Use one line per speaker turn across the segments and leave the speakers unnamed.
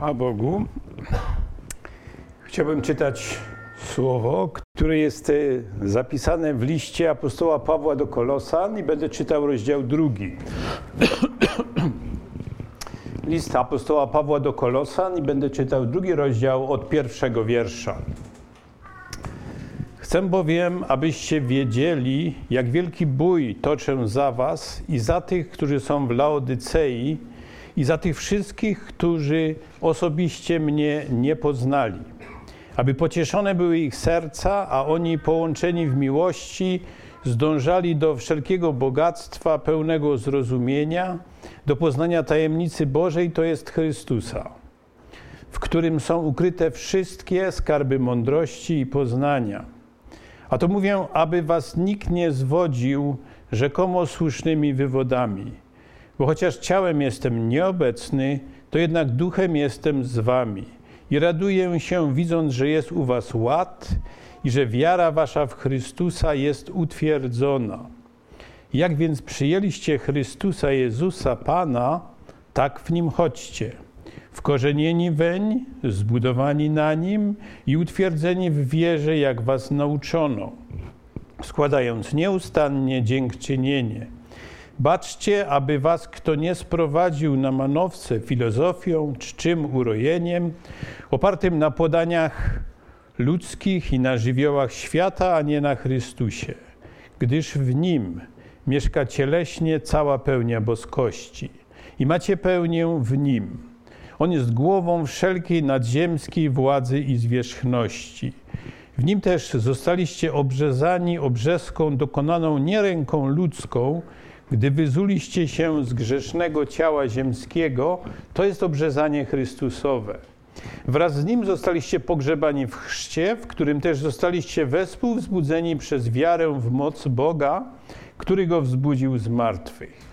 A Bogu. Chciałbym czytać słowo, które jest e, zapisane w liście apostoła Pawła do Kolosan i będę czytał rozdział drugi. List apostoła Pawła do Kolosan i będę czytał drugi rozdział od pierwszego wiersza. Chcę bowiem, abyście wiedzieli, jak wielki bój toczę za was i za tych, którzy są w Laodycei, i za tych wszystkich, którzy osobiście mnie nie poznali, aby pocieszone były ich serca, a oni połączeni w miłości zdążali do wszelkiego bogactwa, pełnego zrozumienia, do poznania tajemnicy Bożej, to jest Chrystusa, w którym są ukryte wszystkie skarby mądrości i poznania. A to mówię, aby was nikt nie zwodził rzekomo słusznymi wywodami bo chociaż ciałem jestem nieobecny, to jednak duchem jestem z wami. I raduję się, widząc, że jest u was ład i że wiara wasza w Chrystusa jest utwierdzona. Jak więc przyjęliście Chrystusa Jezusa Pana, tak w nim chodźcie. Wkorzenieni weń, zbudowani na nim i utwierdzeni w wierze, jak was nauczono, składając nieustannie dziękczynienie Baczcie, aby was kto nie sprowadził na manowce filozofią, czczym urojeniem, opartym na podaniach ludzkich i na żywiołach świata, a nie na Chrystusie, gdyż w Nim mieszka cieleśnie cała pełnia boskości i macie pełnię w Nim. On jest głową wszelkiej nadziemskiej władzy i zwierzchności. W Nim też zostaliście obrzezani obrzeską dokonaną nie ręką ludzką, gdy wyzuliście się z grzesznego ciała ziemskiego, to jest obrzezanie Chrystusowe. Wraz z nim zostaliście pogrzebani w chrzcie, w którym też zostaliście wespół wzbudzeni przez wiarę w moc Boga, który go wzbudził z martwych.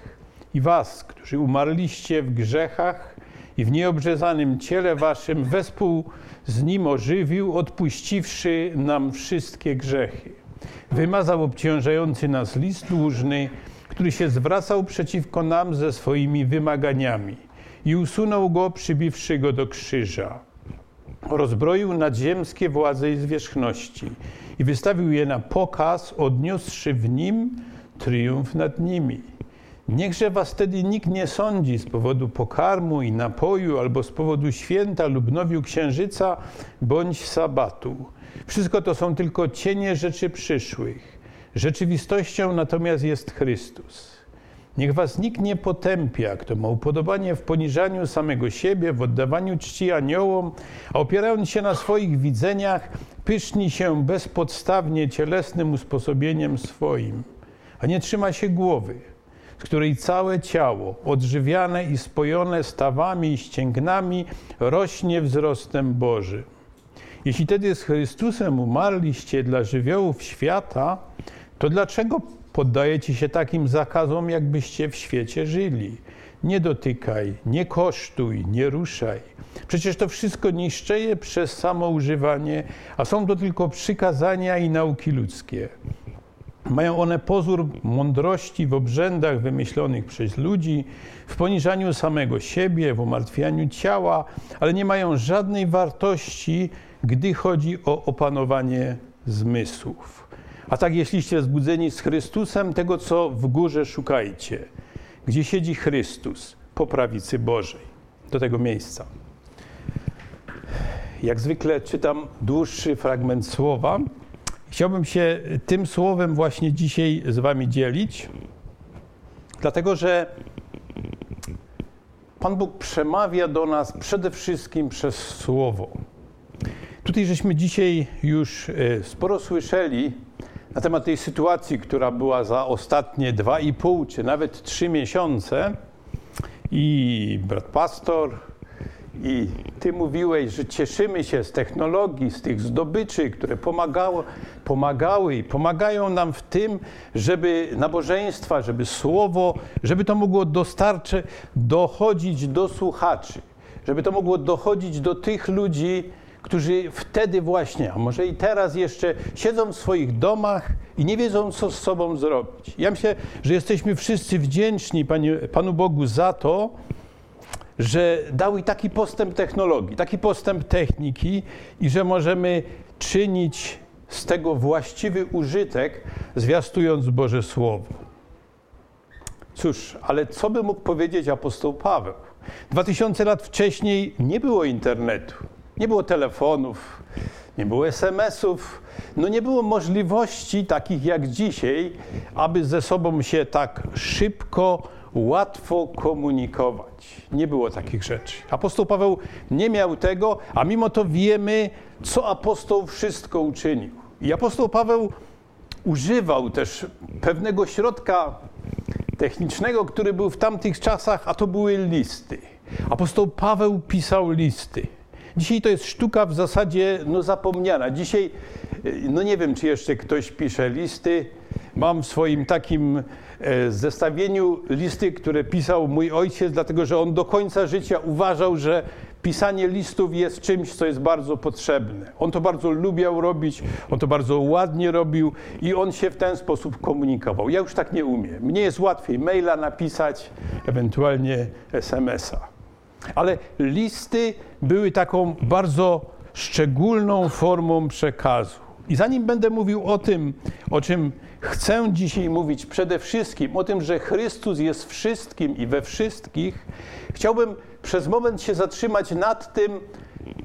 I was, którzy umarliście w grzechach i w nieobrzezanym ciele waszym, wespół z nim ożywił, odpuściwszy nam wszystkie grzechy. Wymazał obciążający nas list dłużny, który się zwracał przeciwko nam ze swoimi wymaganiami i usunął go, przybiwszy go do krzyża. Rozbroił nadziemskie władze i zwierzchności i wystawił je na pokaz, odniósłszy w nim triumf nad nimi. Niechże was wtedy nikt nie sądzi z powodu pokarmu i napoju, albo z powodu święta lub nowiu księżyca, bądź sabatu. Wszystko to są tylko cienie rzeczy przyszłych Rzeczywistością natomiast jest Chrystus. Niech was nikt nie potępia, kto ma upodobanie w poniżaniu samego siebie, w oddawaniu czci aniołom, a opierając się na swoich widzeniach, pyszni się bezpodstawnie cielesnym usposobieniem swoim, a nie trzyma się głowy, z której całe ciało, odżywiane i spojone stawami i ścięgnami, rośnie wzrostem Bożym. Jeśli tedy z Chrystusem umarliście dla żywiołów świata, to dlaczego poddajecie się takim zakazom, jakbyście w świecie żyli? Nie dotykaj, nie kosztuj, nie ruszaj. Przecież to wszystko niszczeje przez samo używanie, a są to tylko przykazania i nauki ludzkie. Mają one pozór mądrości w obrzędach wymyślonych przez ludzi, w poniżaniu samego siebie, w umartwianiu ciała, ale nie mają żadnej wartości, gdy chodzi o opanowanie zmysłów. A tak jeśliście zbudzeni z Chrystusem, tego co w górze szukajcie, gdzie siedzi Chrystus po prawicy Bożej. Do tego miejsca. Jak zwykle czytam dłuższy fragment słowa. Chciałbym się tym słowem właśnie dzisiaj z Wami dzielić, dlatego że Pan Bóg przemawia do nas przede wszystkim przez słowo. Tutaj żeśmy dzisiaj już e, sporo słyszeli na temat tej sytuacji, która była za ostatnie dwa i pół, czy nawet trzy miesiące. I brat pastor, i ty mówiłeś, że cieszymy się z technologii, z tych zdobyczy, które pomagało, pomagały i pomagają nam w tym, żeby nabożeństwa, żeby słowo, żeby to mogło dostarczyć, dochodzić do słuchaczy, żeby to mogło dochodzić do tych ludzi, którzy wtedy właśnie, a może i teraz jeszcze siedzą w swoich domach i nie wiedzą, co z sobą zrobić. Ja myślę, że jesteśmy wszyscy wdzięczni Panie, Panu Bogu za to, że dały taki postęp technologii, taki postęp techniki i że możemy czynić z tego właściwy użytek, zwiastując Boże Słowo. Cóż, ale co by mógł powiedzieć apostoł Paweł? Dwa tysiące lat wcześniej nie było internetu, nie było telefonów, nie było SMS-ów, no nie było możliwości takich jak dzisiaj, aby ze sobą się tak szybko, łatwo komunikować. Nie było takich rzeczy. Apostoł Paweł nie miał tego, a mimo to wiemy, co apostoł wszystko uczynił. I apostoł Paweł używał też pewnego środka technicznego, który był w tamtych czasach, a to były listy. Apostoł Paweł pisał listy. Dzisiaj to jest sztuka w zasadzie no, zapomniana. Dzisiaj, no nie wiem, czy jeszcze ktoś pisze listy. Mam w swoim takim e, zestawieniu listy, które pisał mój ojciec, dlatego że on do końca życia uważał, że pisanie listów jest czymś, co jest bardzo potrzebne. On to bardzo lubiał robić, on to bardzo ładnie robił i on się w ten sposób komunikował. Ja już tak nie umiem. Mnie jest łatwiej maila napisać, ewentualnie SMS-a. Ale listy były taką bardzo szczególną formą przekazu. I zanim będę mówił o tym, o czym chcę dzisiaj mówić, przede wszystkim o tym, że Chrystus jest wszystkim i we wszystkich, chciałbym przez moment się zatrzymać nad tym,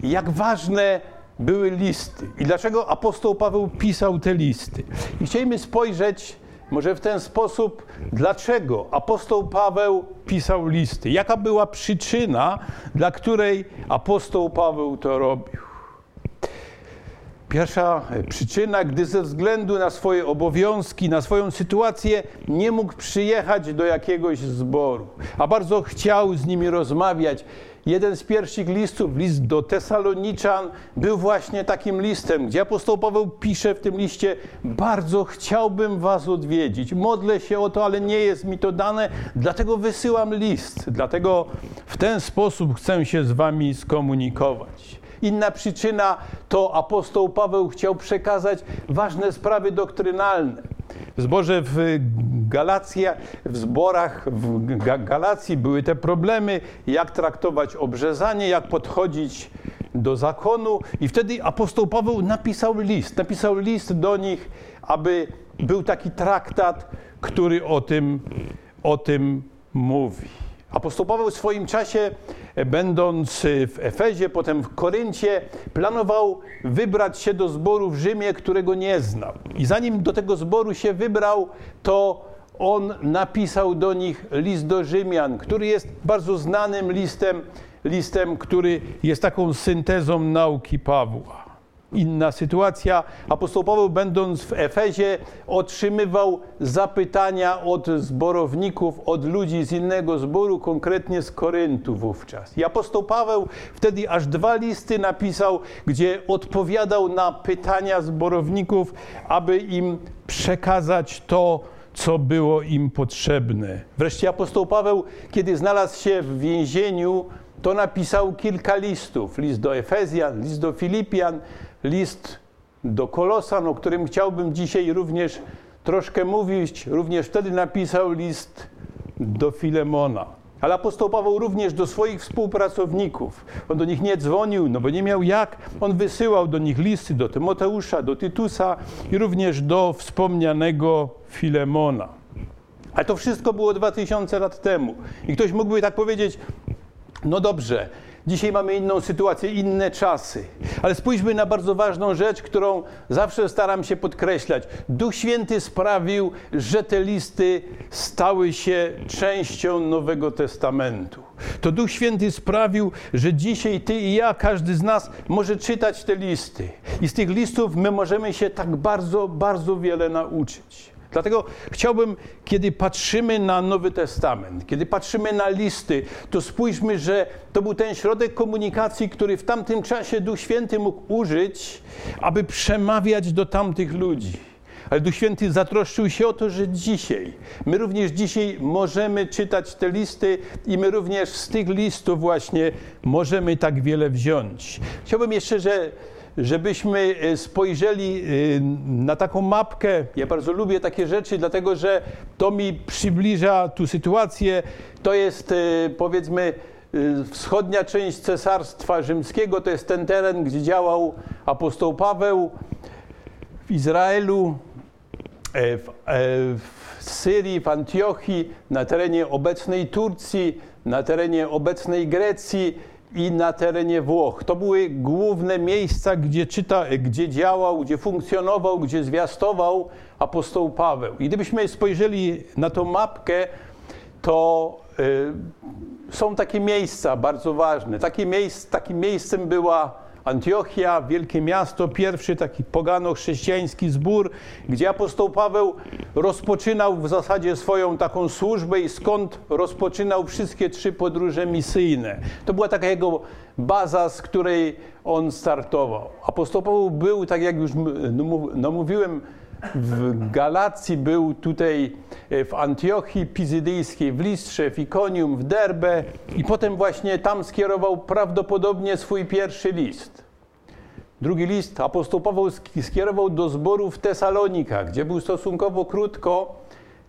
jak ważne były listy i dlaczego apostoł Paweł pisał te listy. I chcielibyśmy spojrzeć może w ten sposób, dlaczego apostoł Paweł pisał listy? Jaka była przyczyna, dla której apostoł Paweł to robił? Pierwsza przyczyna, gdy ze względu na swoje obowiązki, na swoją sytuację nie mógł przyjechać do jakiegoś zboru, a bardzo chciał z nimi rozmawiać, Jeden z pierwszych listów, list do Tesaloniczan, był właśnie takim listem, gdzie apostoł Paweł pisze w tym liście: Bardzo chciałbym Was odwiedzić. Modlę się o to, ale nie jest mi to dane, dlatego wysyłam list. Dlatego w ten sposób chcę się z Wami skomunikować. Inna przyczyna to apostoł Paweł chciał przekazać ważne sprawy doktrynalne. W zborze w Galacja, w zborach w Galacji były te problemy, jak traktować obrzezanie, jak podchodzić do zakonu. I wtedy apostoł Paweł napisał list, napisał list do nich, aby był taki traktat, który o tym, o tym mówi. Apostoł Paweł w swoim czasie, e, będąc e, w Efezie, potem w Koryncie, planował wybrać się do zboru w Rzymie, którego nie znał. I zanim do tego zboru się wybrał, to on napisał do nich list do Rzymian, który jest bardzo znanym listem, listem, który jest taką syntezą nauki Pawła inna sytuacja. Apostoł Paweł, będąc w Efezie, otrzymywał zapytania od zborowników, od ludzi z innego zboru, konkretnie z Koryntu wówczas. I apostoł Paweł wtedy aż dwa listy napisał, gdzie odpowiadał na pytania zborowników, aby im przekazać to, co było im potrzebne. Wreszcie apostoł Paweł, kiedy znalazł się w więzieniu, to napisał kilka listów. List do Efezjan, list do Filipian, list do Kolosan, o którym chciałbym dzisiaj również troszkę mówić. Również wtedy napisał list do Filemona. Ale apostoł Paweł również do swoich współpracowników. On do nich nie dzwonił, no bo nie miał jak. On wysyłał do nich listy do Tymoteusza, do Tytusa i również do wspomnianego Filemona. Ale to wszystko było 2000 lat temu. I ktoś mógłby tak powiedzieć, no dobrze, Dzisiaj mamy inną sytuację, inne czasy. Ale spójrzmy na bardzo ważną rzecz, którą zawsze staram się podkreślać. Duch Święty sprawił, że te listy stały się częścią Nowego Testamentu. To Duch Święty sprawił, że dzisiaj ty i ja, każdy z nas może czytać te listy. I z tych listów my możemy się tak bardzo, bardzo wiele nauczyć. Dlatego chciałbym, kiedy patrzymy na Nowy Testament, kiedy patrzymy na listy, to spójrzmy, że to był ten środek komunikacji, który w tamtym czasie Duch Święty mógł użyć, aby przemawiać do tamtych ludzi. Ale Duch Święty zatroszczył się o to, że dzisiaj, my również dzisiaj możemy czytać te listy i my również z tych listów właśnie możemy tak wiele wziąć. Chciałbym jeszcze, że żebyśmy e, spojrzeli e, na taką mapkę. Ja bardzo lubię takie rzeczy, dlatego że to mi przybliża tu sytuację. To jest e, powiedzmy wschodnia część Cesarstwa Rzymskiego to jest ten teren, gdzie działał apostoł Paweł w Izraelu, w, w Syrii, w Antiochii, na terenie obecnej Turcji, na terenie obecnej Grecji i na terenie Włoch. To były główne miejsca, gdzie, czyta, gdzie działał, gdzie funkcjonował, gdzie zwiastował apostoł Paweł. I gdybyśmy spojrzeli na tą mapkę, to y, są takie miejsca bardzo ważne. Takie miejsc, takim miejscem była Antiochia, wielkie miasto, pierwszy taki pogano-chrześcijański zbór, gdzie apostoł Paweł rozpoczynał w zasadzie swoją taką służbę i skąd rozpoczynał wszystkie trzy podróże misyjne. To była taka jego baza, z której on startował. Apostoł Paweł był, tak jak już no, mówiłem, w Galacji, był tutaj e, w Antiochii Pizydyjskiej, w Listrze, w Ikonium, w Derbe i potem właśnie tam skierował prawdopodobnie swój pierwszy list. Drugi list apostoł Paweł skierował do zboru w Tesalonika, gdzie był stosunkowo krótko,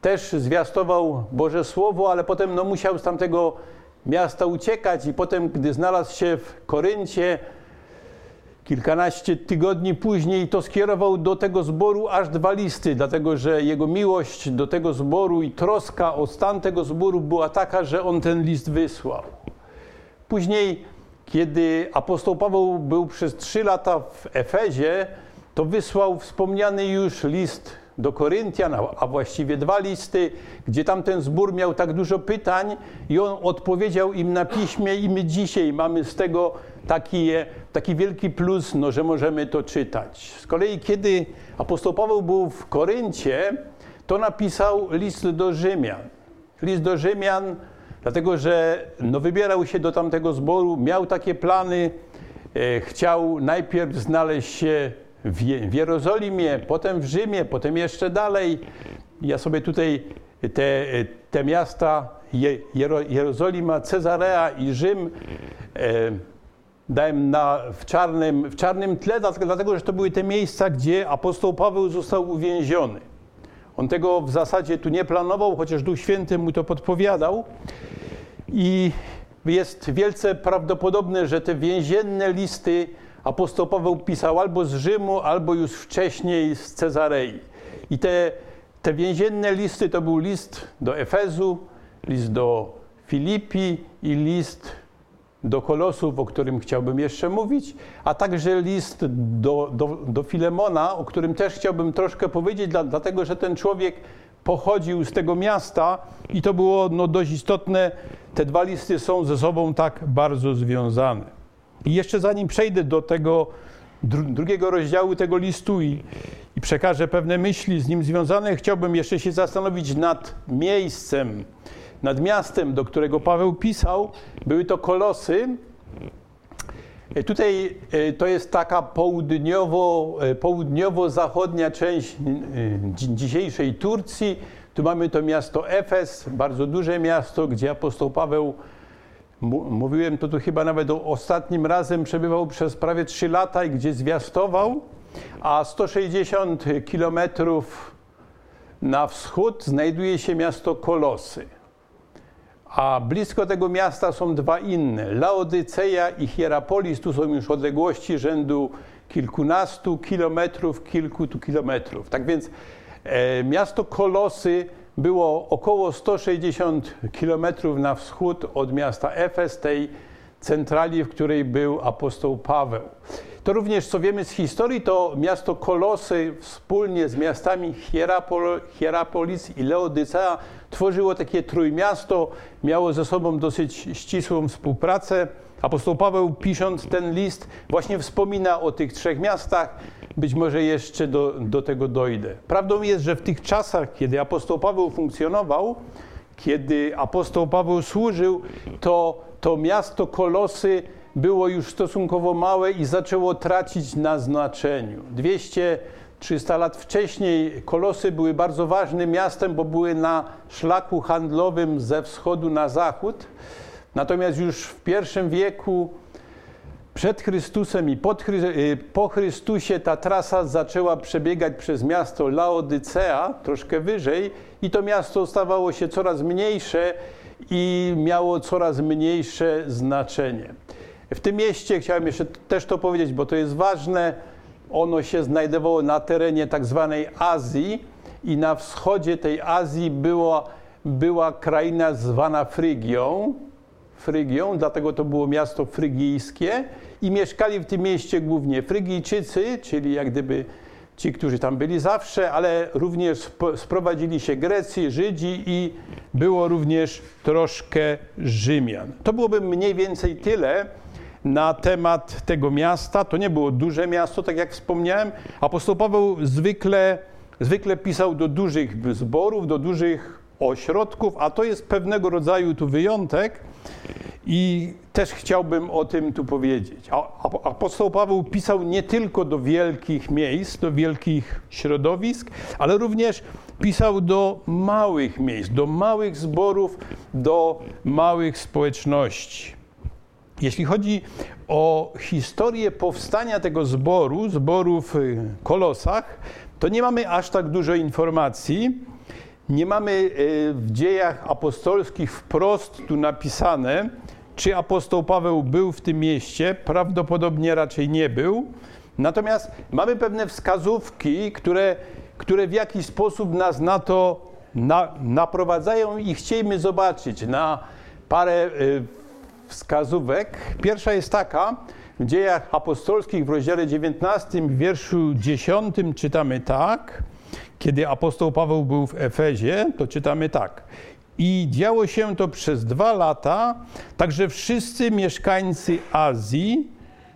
też zwiastował Boże Słowo, ale potem no, musiał z tamtego miasta uciekać i potem, gdy znalazł się w Koryncie, Kilkanaście tygodni później to skierował do tego zboru aż dwa listy, dlatego że jego miłość do tego zboru i troska o stan tego zboru była taka, że on ten list wysłał. Później, kiedy apostoł Paweł był przez trzy lata w Efezie, to wysłał wspomniany już list do Koryntian, a właściwie dwa listy, gdzie tamten zbór miał tak dużo pytań i on odpowiedział im na piśmie i my dzisiaj mamy z tego taki, taki wielki plus, no, że możemy to czytać. Z kolei kiedy apostoł Paweł był w Koryncie, to napisał list do Rzymian. List do Rzymian, dlatego że no, wybierał się do tamtego zboru, miał takie plany, e, chciał najpierw znaleźć się w, w Jerozolimie, potem w Rzymie, potem jeszcze dalej. Ja sobie tutaj te, te miasta Jerozolima, Cezarea i Rzym e, dałem na, w, czarnym, w czarnym tle, dlatego że to były te miejsca, gdzie apostoł Paweł został uwięziony. On tego w zasadzie tu nie planował, chociaż Duch Święty mu to podpowiadał. I jest wielce prawdopodobne, że te więzienne listy apostoł Paweł pisał albo z Rzymu, albo już wcześniej z Cezarei. I te, te więzienne listy to był list do Efezu, list do Filipi i list do Kolosów, o którym chciałbym jeszcze mówić, a także list do, do, do Filemona, o którym też chciałbym troszkę powiedzieć, dla, dlatego że ten człowiek pochodził z tego miasta i to było no, dość istotne. Te dwa listy są ze sobą tak bardzo związane. I jeszcze zanim przejdę do tego dru drugiego rozdziału tego listu i, i przekażę pewne myśli z nim związane, chciałbym jeszcze się zastanowić nad miejscem, nad miastem, do którego Paweł pisał. Były to Kolosy. E, tutaj e, to jest taka południowo, e, południowo-zachodnia część dzisiejszej Turcji. Tu mamy to miasto Efes, bardzo duże miasto, gdzie apostoł Paweł, mówiłem to tu chyba nawet ostatnim razem, przebywał przez prawie 3 lata i gdzie zwiastował, a 160 kilometrów na wschód znajduje się miasto Kolosy. A blisko tego miasta są dwa inne, Laodyceja i Hierapolis. Tu są już odległości rzędu kilkunastu kilometrów, kilku tu kilometrów. Tak więc e, miasto Kolosy było około 160 kilometrów na wschód od miasta Efes, tej centrali, w której był apostoł Paweł. To również, co wiemy z historii, to miasto Kolosy wspólnie z miastami Hierapol, Hierapolis i Leodycea tworzyło takie trójmiasto, miało ze sobą dosyć ścisłą współpracę. Apostoł Paweł, pisząc ten list, właśnie wspomina o tych trzech miastach. Być może jeszcze do, do tego dojdę. Prawdą jest, że w tych czasach, kiedy apostoł Paweł funkcjonował, kiedy apostoł Paweł służył, to to miasto Kolosy było już stosunkowo małe i zaczęło tracić na znaczeniu. 200 300 lat wcześniej Kolosy były bardzo ważnym miastem, bo były na szlaku handlowym ze wschodu na zachód. Natomiast już w I wieku przed Chrystusem i y, po Chrystusie ta trasa zaczęła przebiegać przez miasto Laodycea, troszkę wyżej, i to miasto stawało się coraz mniejsze i miało coraz mniejsze znaczenie. W tym mieście chciałem jeszcze też to powiedzieć, bo to jest ważne. Ono się znajdowało na terenie tak zwanej Azji i na wschodzie tej Azji była, była kraina zwana Frygią. Frygią, dlatego to było miasto frygijskie i mieszkali w tym mieście głównie Frygijczycy, czyli jak gdyby ci, którzy tam byli zawsze, ale również sprowadzili się Grecy, Żydzi i było również troszkę Rzymian. To byłoby mniej więcej tyle na temat tego miasta. To nie było duże miasto, tak jak wspomniałem. Apostoł Paweł zwykle, zwykle pisał do dużych zborów, do dużych ośrodków, a to jest pewnego rodzaju tu wyjątek. I też chciałbym o tym tu powiedzieć. Apostoł Paweł pisał nie tylko do wielkich miejsc, do wielkich środowisk, ale również pisał do małych miejsc, do małych zborów, do małych społeczności. Jeśli chodzi o historię powstania tego zboru, zboru w Kolosach, to nie mamy aż tak dużo informacji. Nie mamy e, w dziejach apostolskich wprost tu napisane, czy apostoł Paweł był w tym mieście. Prawdopodobnie raczej nie był. Natomiast mamy pewne wskazówki, które, które w jakiś sposób nas na to na, naprowadzają i chcielibyśmy zobaczyć na parę y, wskazówek. Pierwsza jest taka, w dziejach apostolskich w rozdziale 19, w wierszu 10 czytamy tak, kiedy apostoł Paweł był w Efezie, to czytamy tak. I działo się to przez dwa lata, także wszyscy mieszkańcy Azji,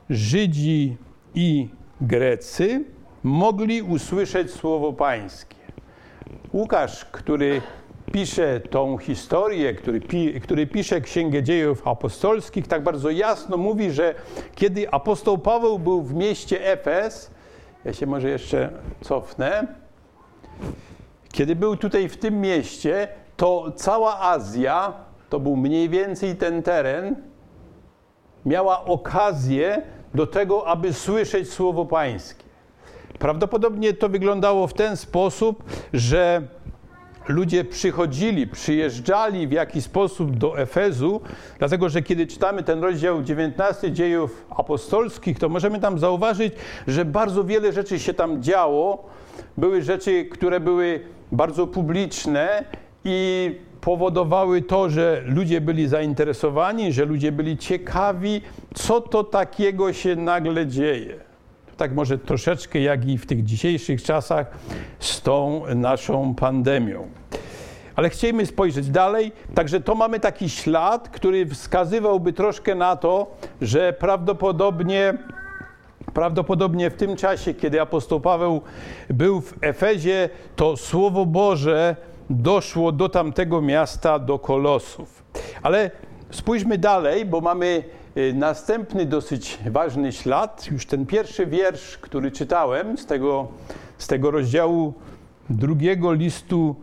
Żydzi i Grecy, mogli usłyszeć słowo Pańskie. Łukasz, który pisze tą historię, który, który pisze Księgę Dziejów Apostolskich, tak bardzo jasno mówi, że kiedy apostoł Paweł był w mieście Efes, ja się może jeszcze cofnę, kiedy był tutaj w tym mieście, to cała Azja, to był mniej więcej ten teren, miała okazję do tego, aby słyszeć słowo Pańskie. Prawdopodobnie to wyglądało w ten sposób, że ludzie przychodzili, przyjeżdżali w jakiś sposób do Efezu, dlatego że kiedy czytamy ten rozdział 19 dziejów apostolskich, to możemy tam zauważyć, że bardzo wiele rzeczy się tam działo. Były rzeczy, które były bardzo publiczne i powodowały to, że ludzie byli zainteresowani, że ludzie byli ciekawi, co to takiego się nagle dzieje. Tak może troszeczkę jak i w tych dzisiejszych czasach z tą naszą pandemią. Ale chcielibyśmy spojrzeć dalej, także to mamy taki ślad, który wskazywałby troszkę na to, że prawdopodobnie Prawdopodobnie w tym czasie, kiedy apostoł Paweł był w Efezie, to Słowo Boże doszło do tamtego miasta, do Kolosów. Ale spójrzmy dalej, bo mamy następny dosyć ważny ślad. Już ten pierwszy wiersz, który czytałem z tego, z tego rozdziału drugiego listu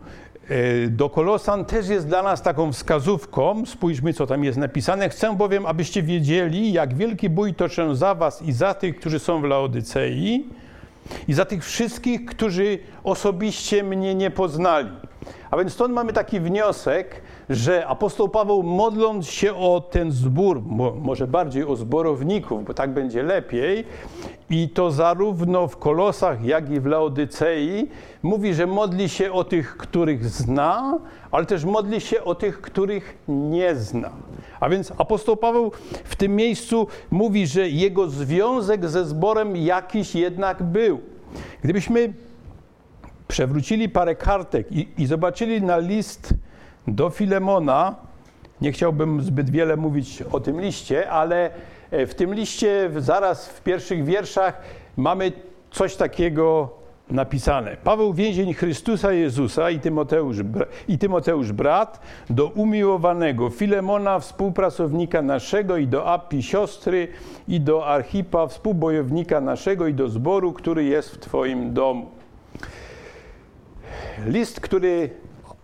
y, do Kolosan też jest dla nas taką wskazówką. Spójrzmy, co tam jest napisane. Chcę bowiem, abyście wiedzieli, jak wielki bój toczę za was i za tych, którzy są w Laodycei i za tych wszystkich, którzy osobiście mnie nie poznali. A więc stąd mamy taki wniosek, że apostoł Paweł modląc się o ten zbór, może bardziej o zborowników, bo tak będzie lepiej, i to zarówno w Kolosach, jak i w Laodycei, mówi, że modli się o tych, których zna, ale też modli się o tych, których nie zna. A więc apostoł Paweł w tym miejscu mówi, że jego związek ze zborem jakiś jednak był. Gdybyśmy przewrócili parę kartek i, i zobaczyli na list do Filemona, nie chciałbym zbyt wiele mówić o tym liście, ale e, w tym liście zaraz w pierwszych wierszach mamy coś takiego napisane. Paweł więzień Chrystusa Jezusa i Tymoteusz, i Tymoteusz brat, do umiłowanego Filemona, współpracownika naszego i do Api siostry i do Archipa, współbojownika naszego i do zboru, który jest w Twoim domu. List, który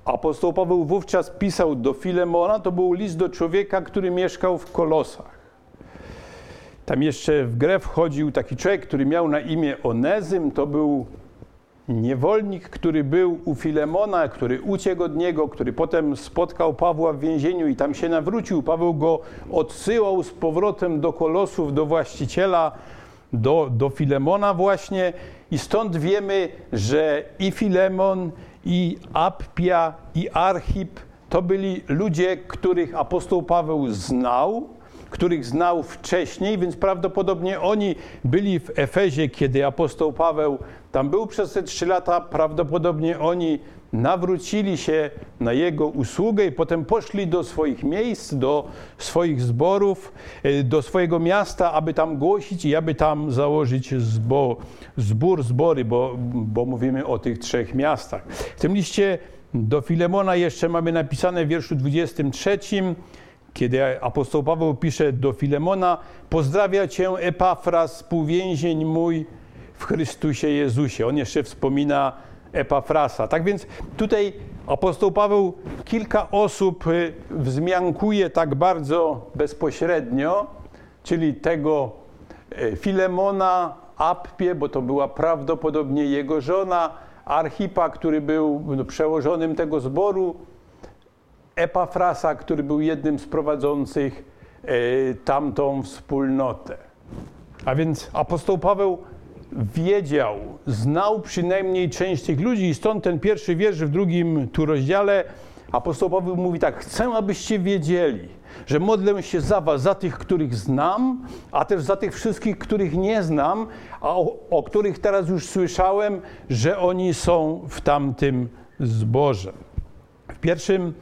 apostoł Paweł wówczas pisał do Filemona, to był list do człowieka, który mieszkał w Kolosach. Tam jeszcze w grę wchodził taki człowiek, który miał na imię Onezym, to był niewolnik, który był u Filemona, który uciekł od niego, który potem spotkał Pawła w więzieniu i tam się nawrócił. Paweł go odsyłał z powrotem do Kolosów, do właściciela, do, do Filemona właśnie. I stąd wiemy, że i Filemon, i Appia, i Archip to byli ludzie, których apostoł Paweł znał, których znał wcześniej, więc prawdopodobnie oni byli w Efezie, kiedy apostoł Paweł tam był przez te trzy lata. Prawdopodobnie oni nawrócili się na jego usługę i potem poszli do swoich miejsc, do swoich zborów, e, do swojego miasta, aby tam głosić i aby tam założyć zbor, zbór, zbory, bo, bo mówimy o tych trzech miastach. W tym liście do Filemona jeszcze mamy napisane w wierszu 23, kiedy apostoł Paweł pisze do Filemona, pozdrawia cię Epafras, współwięzień mój w Chrystusie Jezusie. On jeszcze wspomina Epafrasa. Tak więc tutaj apostoł Paweł kilka osób y, wzmiankuje tak bardzo bezpośrednio, czyli tego y, Filemona, Appie, bo to była prawdopodobnie jego żona, Archipa, który był no, przełożonym tego zboru, Epafrasa, który był jednym z prowadzących y, tamtą wspólnotę. A więc apostoł Paweł wiedział, znał przynajmniej część tych ludzi i stąd ten pierwszy wiersz w drugim tu rozdziale apostoł Paweł mówi tak, chcę abyście wiedzieli, że modlę się za was, za tych, których znam, a też za tych wszystkich, których nie znam, a o, o których teraz już słyszałem, że oni są w tamtym zborze. W pierwszym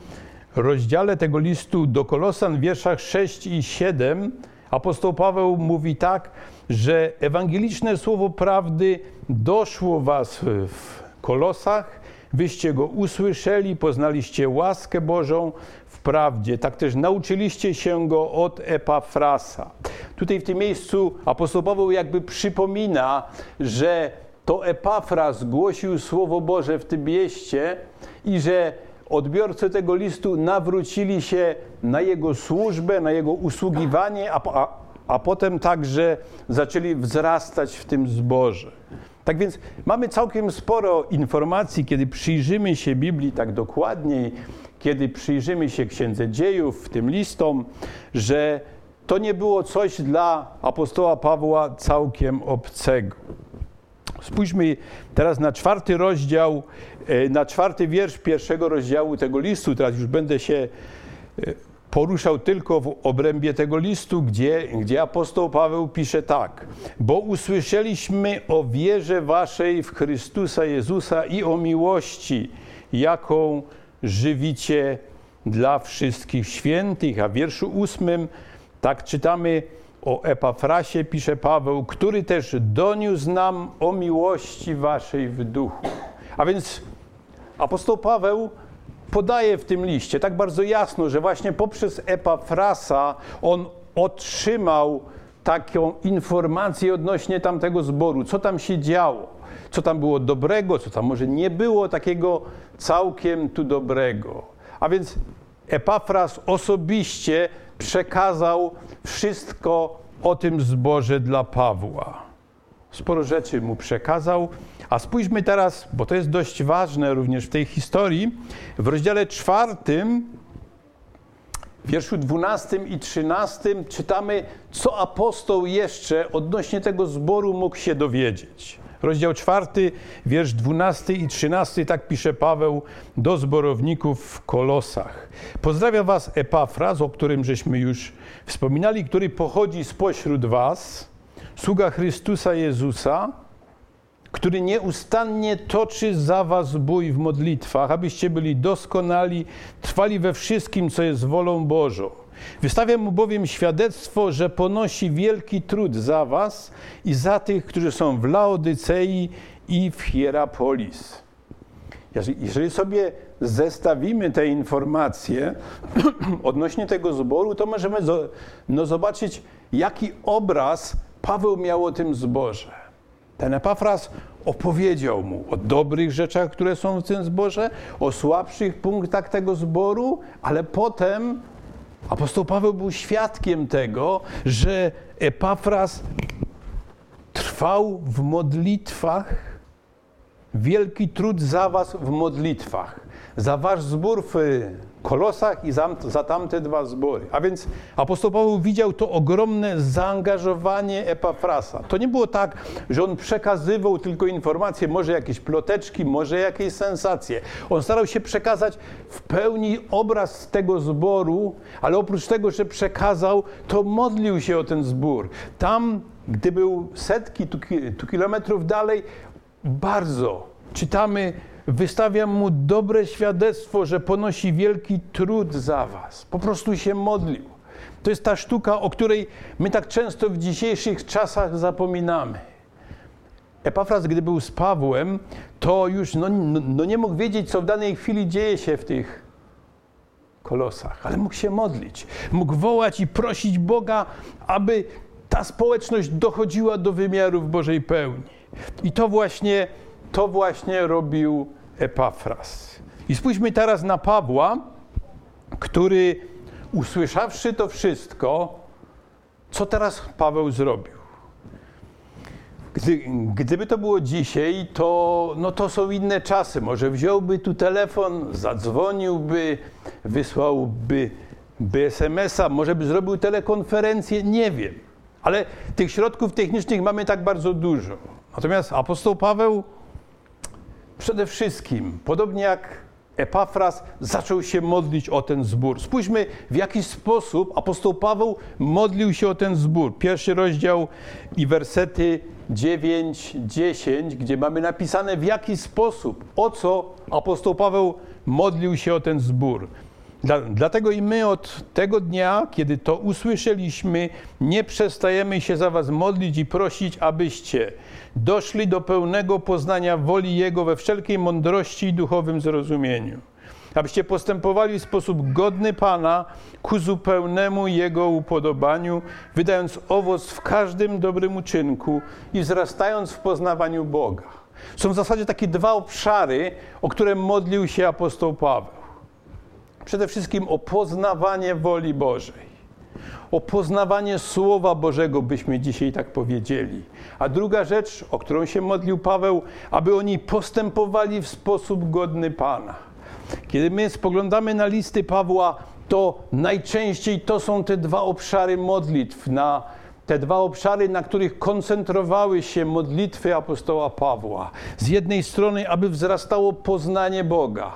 rozdziale tego listu do Kolosan w wierszach 6 i 7 apostoł Paweł mówi tak, że ewangeliczne słowo prawdy doszło was w Kolosach, wyście go usłyszeli, poznaliście łaskę Bożą w prawdzie. Tak też nauczyliście się go od Epafrasa. Tutaj w tym miejscu apostoł Paweł jakby przypomina, że to Epafras głosił Słowo Boże w tym mieście i że odbiorcy tego listu nawrócili się na jego służbę, na jego usługiwanie, a, a, potem także zaczęli wzrastać w tym zborze. Tak więc mamy całkiem sporo informacji, kiedy przyjrzymy się Biblii tak dokładniej, kiedy przyjrzymy się Księdze Dziejów, w tym listom, że to nie było coś dla apostoła Pawła całkiem obcego. Spójrzmy teraz na czwarty rozdział, e, na czwarty wiersz pierwszego rozdziału tego listu. Teraz już będę się e, poruszał tylko w obrębie tego listu, gdzie, gdzie apostoł Paweł pisze tak: Bo usłyszeliśmy o wierze waszej w Chrystusa Jezusa i o miłości, jaką żywicie dla wszystkich świętych. A w wierszu ósmym tak czytamy o Epafrasie, pisze Paweł, który też doniósł nam o miłości waszej w duchu. A więc apostoł Paweł podaje w tym liście tak bardzo jasno, że właśnie poprzez Epafrasa on otrzymał taką informację odnośnie tamtego zboru, co tam się działo, co tam było dobrego, co tam może nie było takiego całkiem tu dobrego. A więc Epafras osobiście przekazał wszystko o tym zborze dla Pawła. Sporo rzeczy mu przekazał, a spójrzmy teraz, bo to jest dość ważne również w tej historii, w rozdziale czwartym, wierszu 12 i 13 czytamy, co apostoł jeszcze odnośnie tego zboru mógł się dowiedzieć. Rozdział czwarty, wiersz 12 i 13, tak pisze Paweł do zborowników w Kolosach. Pozdrawia was Epafras, o którym żeśmy już wspominali, który pochodzi spośród was, sługa Chrystusa Jezusa, który nieustannie toczy za was bój w modlitwach, abyście byli doskonali, trwali we wszystkim, co jest wolą Bożą. Wystawiam mu bowiem świadectwo, że ponosi wielki trud za was i za tych, którzy są w Laodycei i w Hierapolis. Jeżeli sobie zestawimy te informacje odnośnie tego zboru, to możemy no, zobaczyć, jaki obraz Paweł miał o tym zborze. Ten Epafras opowiedział mu o dobrych rzeczach, które są w tym zborze, o słabszych punktach tego zboru, ale potem apostoł Paweł był świadkiem tego, że Epafras trwał w modlitwach wielki trud za was w modlitwach, za wasz zbór w Kolosach i za, tamte dwa zbory. A więc apostoł Paweł widział to ogromne zaangażowanie Epafrasa. To nie było tak, że on przekazywał tylko informacje, może jakieś ploteczki, może jakieś sensacje. On starał się przekazać w pełni obraz tego zboru, ale oprócz tego, że przekazał, to modlił się o ten zbór. Tam, gdy był setki tu, tu kilometrów dalej, bardzo czytamy wystawiam mu dobre świadectwo, że ponosi wielki trud za was. Po prostu się modlił. To jest ta sztuka, o której my tak często w dzisiejszych czasach zapominamy. Epafras, gdy był z Pawłem, to już no, no nie mógł wiedzieć, co w danej chwili dzieje się w tych kolosach, ale mógł się modlić. Mógł wołać i prosić Boga, aby ta społeczność dochodziła do wymiarów Bożej pełni. I to właśnie to właśnie robił Epafras. I spójrzmy teraz na Pawła, który usłyszawszy to wszystko, co teraz Paweł zrobił? Gdy, gdyby to było dzisiaj, to, no to są inne czasy. Może wziąłby tu telefon, zadzwoniłby, wysłałby by SMS-a, może by zrobił telekonferencję, nie wiem. Ale tych środków technicznych mamy tak bardzo dużo. Natomiast apostoł Paweł przede wszystkim, podobnie jak Epafras, zaczął się modlić o ten zbór. Spójrzmy, w jaki sposób apostoł Paweł modlił się o ten zbór. Pierwszy rozdział i wersety 9, 10, gdzie mamy napisane, w jaki sposób, o co apostoł Paweł modlił się o ten zbór. Dla, dlatego i my od tego dnia, kiedy to usłyszeliśmy, nie przestajemy się za Was modlić i prosić, abyście doszli do pełnego poznania woli Jego we wszelkiej mądrości i duchowym zrozumieniu. Abyście postępowali w sposób godny Pana ku zupełnemu Jego upodobaniu, wydając owoc w każdym dobrym uczynku i wzrastając w poznawaniu Boga. Są w zasadzie takie dwa obszary, o które modlił się apostoł Paweł. Przede wszystkim o poznawanie woli Bożej o poznawanie Słowa Bożego, byśmy dzisiaj tak powiedzieli. A druga rzecz, o którą się modlił Paweł, aby oni postępowali w sposób godny Pana. Kiedy my spoglądamy na listy Pawła, to najczęściej to są te dwa obszary modlitw, na te dwa obszary, na których koncentrowały się modlitwy apostoła Pawła. Z jednej strony, aby wzrastało poznanie Boga,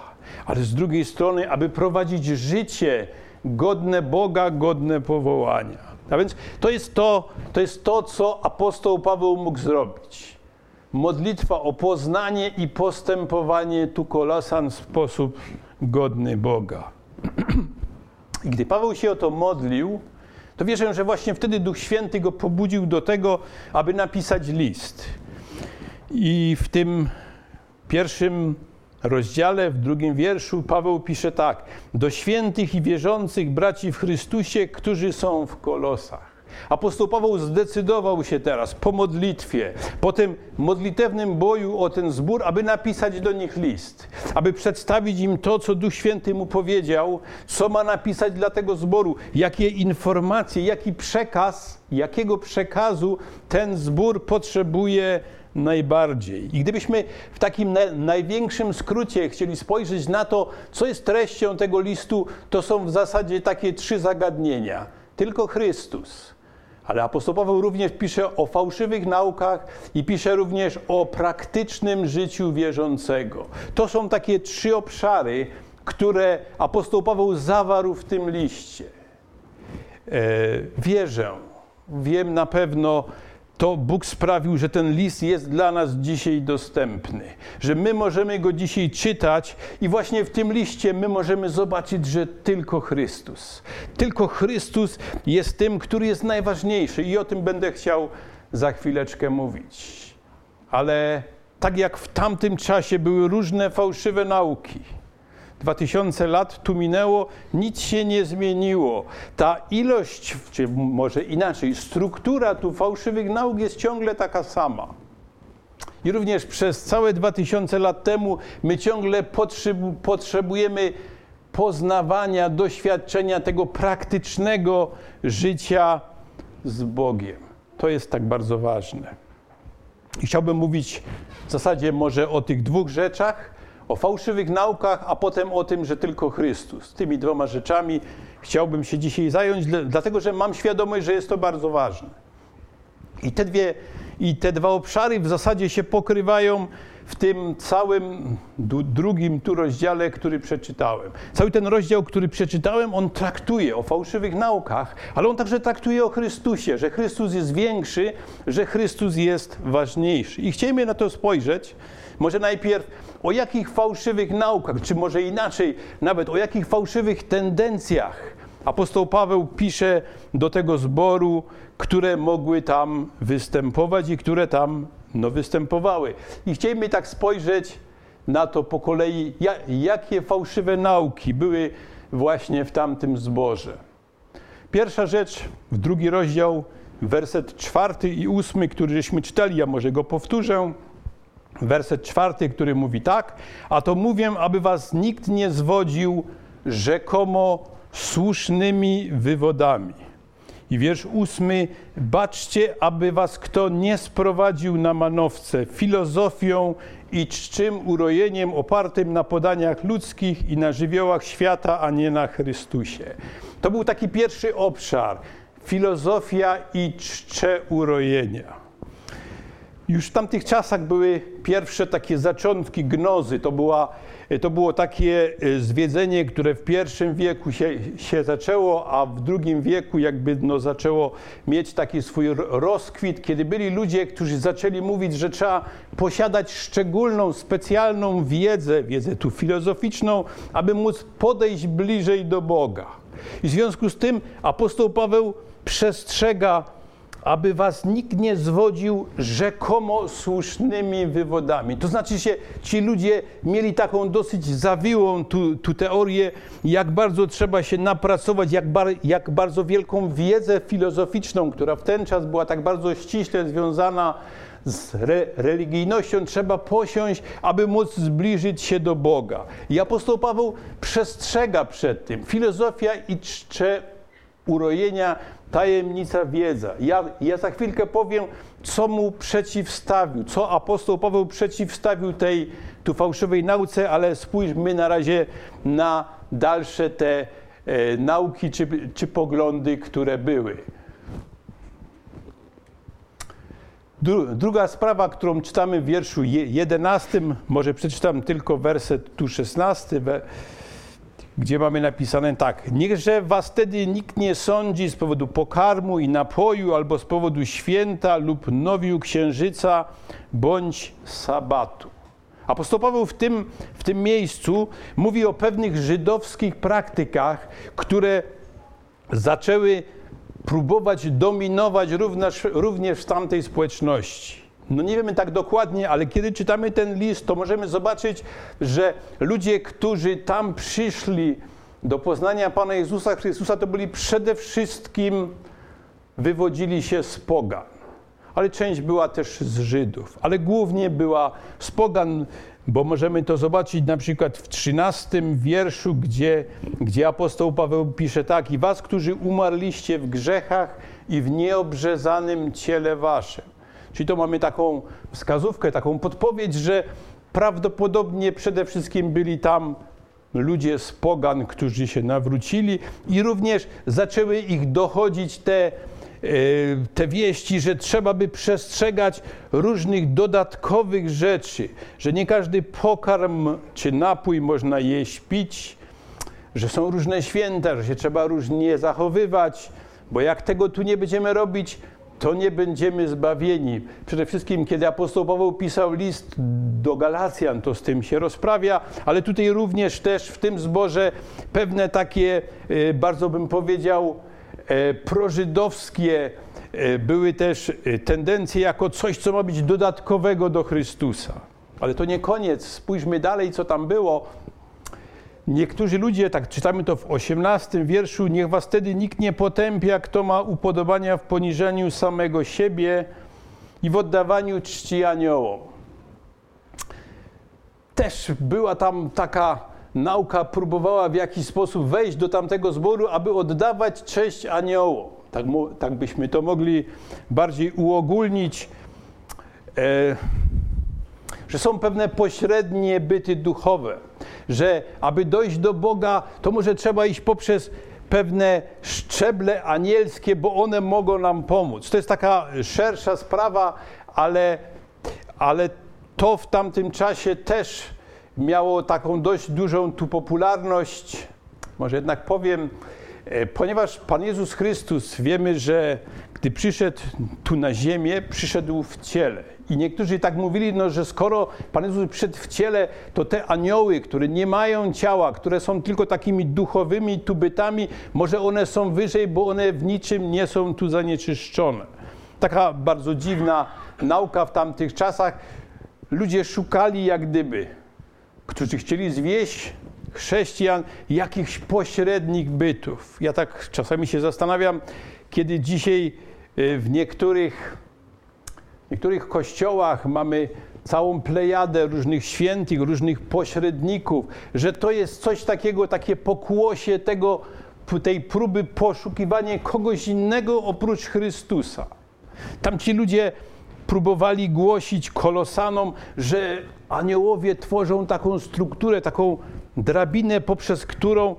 ale z drugiej strony, aby prowadzić życie godne Boga, godne powołania. A więc to jest to, to jest to, co apostoł Paweł mógł zrobić. Modlitwa o poznanie i postępowanie tu kolasan w sposób godny Boga. I gdy Paweł się o to modlił, to wierzę, że właśnie wtedy Duch Święty go pobudził do tego, aby napisać list. I w tym pierwszym rozdziale, w drugim wierszu, Paweł pisze tak: Do świętych i wierzących braci w Chrystusie, którzy są w kolosach. Apostoł Paweł zdecydował się teraz po modlitwie, po tym modlitewnym boju o ten zbór, aby napisać do nich list, aby przedstawić im to, co Duch Święty mu powiedział, co ma napisać dla tego zboru, jakie informacje, jaki przekaz, jakiego przekazu ten zbór potrzebuje najbardziej. I gdybyśmy w takim na, największym skrócie chcieli spojrzeć na to, co jest treścią tego listu, to są w zasadzie takie trzy zagadnienia. Tylko Chrystus. Ale apostoł Paweł również pisze o fałszywych naukach i pisze również o praktycznym życiu wierzącego. To są takie trzy obszary, które apostoł Paweł zawarł w tym liście. E, wierzę, wiem na pewno, to Bóg sprawił, że ten list jest dla nas dzisiaj dostępny, że my możemy go dzisiaj czytać i właśnie w tym liście my możemy zobaczyć, że tylko Chrystus, tylko Chrystus jest tym, który jest najważniejszy i o tym będę chciał za chwileczkę mówić. Ale tak jak w tamtym czasie były różne fałszywe nauki, 2000 lat tu minęło, nic się nie zmieniło. Ta ilość, czy może inaczej, struktura tu fałszywych nauk jest ciągle taka sama. I również przez całe 2000 lat temu my ciągle potrzebujemy poznawania, doświadczenia tego praktycznego życia z Bogiem. To jest tak bardzo ważne. I chciałbym mówić w zasadzie może o tych dwóch rzeczach, o fałszywych naukach, a potem o tym, że tylko Chrystus. Tymi dwoma rzeczami chciałbym się dzisiaj zająć, dlatego że mam świadomość, że jest to bardzo ważne. I te, dwie, I te dwa obszary w zasadzie się pokrywają w tym całym drugim tu rozdziale, który przeczytałem. Cały ten rozdział, który przeczytałem, on traktuje o fałszywych naukach, ale on także traktuje o Chrystusie, że Chrystus jest większy, że Chrystus jest ważniejszy. I chcielibyśmy na to spojrzeć. Może najpierw o jakich fałszywych naukach, czy może inaczej, nawet o jakich fałszywych tendencjach apostoł Paweł pisze do tego zboru, które mogły tam występować i które tam no, występowały. I chcielibyśmy tak spojrzeć na to po kolei, jakie fałszywe nauki były właśnie w tamtym zborze. Pierwsza rzecz, w drugi rozdział, werset czwarty i ósmy, który żeśmy czytali, ja może go powtórzę. Werset czwarty, który mówi tak, a to mówię, aby was nikt nie zwodził rzekomo słusznymi wywodami i wiersz ósmy, baczcie, aby was kto nie sprowadził na manowce filozofią i czczym urojeniem opartym na podaniach ludzkich i na żywiołach świata, a nie na Chrystusie. To był taki pierwszy obszar, filozofia i czcze urojenia. Już w tamtych czasach były pierwsze takie zaczątki gnozy. To, była, to było takie e, zwiedzenie, które w pierwszym wieku się, się zaczęło, a w drugim wieku jakby no, zaczęło mieć taki swój rozkwit, kiedy byli ludzie, którzy zaczęli mówić, że trzeba posiadać szczególną, specjalną wiedzę, wiedzę tu filozoficzną, aby móc podejść bliżej do Boga. I w związku z tym apostoł Paweł przestrzega aby was nikt nie zwodził rzekomo słusznymi wywodami. To znaczy się, ci ludzie mieli taką dosyć zawiłą tu, tu teorię, jak bardzo trzeba się napracować, jak, bar, jak bardzo wielką wiedzę filozoficzną, która w ten czas była tak bardzo ściśle związana z re, religijnością trzeba posiąść, aby móc zbliżyć się do Boga. I apostoł Paweł przestrzega przed tym. Filozofia i czcze urojenia tajemnica wiedza. Ja, ja za chwilkę powiem, co mu przeciwstawił, co apostoł Paweł przeciwstawił tej tu fałszywej nauce, ale spójrzmy na razie na dalsze te e, nauki czy, czy poglądy, które były. Druga sprawa, którą czytamy w wierszu 11, może przeczytam tylko werset tu 16 gdzie mamy napisane tak: Niechże was wtedy nikt nie sądzi z powodu pokarmu i napoju, albo z powodu święta lub nowiu księżyca, bądź sabatu. Apostoł Paweł w tym, w tym miejscu mówi o pewnych żydowskich praktykach, które zaczęły próbować dominować również, również w tamtej społeczności. No nie wiemy tak dokładnie, ale kiedy czytamy ten list, to możemy zobaczyć, że ludzie, którzy tam przyszli do poznania Pana Jezusa Chrystusa, to byli przede wszystkim, wywodzili się z pogan. Ale część była też z Żydów, ale głównie była z pogan, bo możemy to zobaczyć na przykład w 13 wierszu, gdzie, gdzie apostoł Paweł pisze tak: I was, którzy umarliście w grzechach i w nieobrzezanym ciele waszym. Czyli to mamy taką wskazówkę, taką podpowiedź, że prawdopodobnie przede wszystkim byli tam ludzie z pogan, którzy się nawrócili i również zaczęły ich dochodzić te, e, te wieści, że trzeba by przestrzegać różnych dodatkowych rzeczy, że nie każdy pokarm czy napój można jeść, pić, że są różne święta, że się trzeba różnie zachowywać, bo jak tego tu nie będziemy robić, to nie będziemy zbawieni. Przede wszystkim, kiedy apostoł Paweł pisał list do Galacjan, to z tym się rozprawia, ale tutaj również też w tym zborze pewne takie, e, bardzo bym powiedział, e, prożydowskie e, były też tendencje jako coś, co ma być dodatkowego do Chrystusa. Ale to nie koniec. Spójrzmy dalej, co tam było. Niektórzy ludzie, tak czytamy to w 18 wierszu, niech was wtedy nikt nie potępia, kto ma upodobania w poniżeniu samego siebie i w oddawaniu czci aniołom. Też była tam taka nauka, próbowała w jakiś sposób wejść do tamtego zboru, aby oddawać cześć aniołom. Tak, tak byśmy to mogli bardziej uogólnić. e, że są pewne pośrednie byty duchowe, że aby dojść do Boga, to może trzeba iść poprzez pewne szczeble anielskie, bo one mogą nam pomóc. To jest taka szersza sprawa, ale, ale to w tamtym czasie też miało taką dość dużą tu popularność. Może jednak powiem, e, ponieważ Pan Jezus Chrystus wiemy, że gdy przyszedł tu na ziemię, przyszedł w ciele. I niektórzy tak mówili, no, że skoro Pan Jezus przyszedł w ciele, to te anioły, które nie mają ciała, które są tylko takimi duchowymi tubytami, może one są wyżej, bo one w niczym nie są tu zanieczyszczone. Taka bardzo dziwna nauka w tamtych czasach. Ludzie szukali jak gdyby, którzy chcieli zwieść chrześcijan jakichś pośrednich bytów. Ja tak czasami się zastanawiam, kiedy dzisiaj y, w niektórych w niektórych kościołach mamy całą plejadę różnych świętych, różnych pośredników, że to jest coś takiego, takie pokłosie tego, tej próby poszukiwania kogoś innego oprócz Chrystusa. Tam ci ludzie próbowali głosić kolosanom, że aniołowie tworzą taką strukturę, taką drabinę, poprzez którą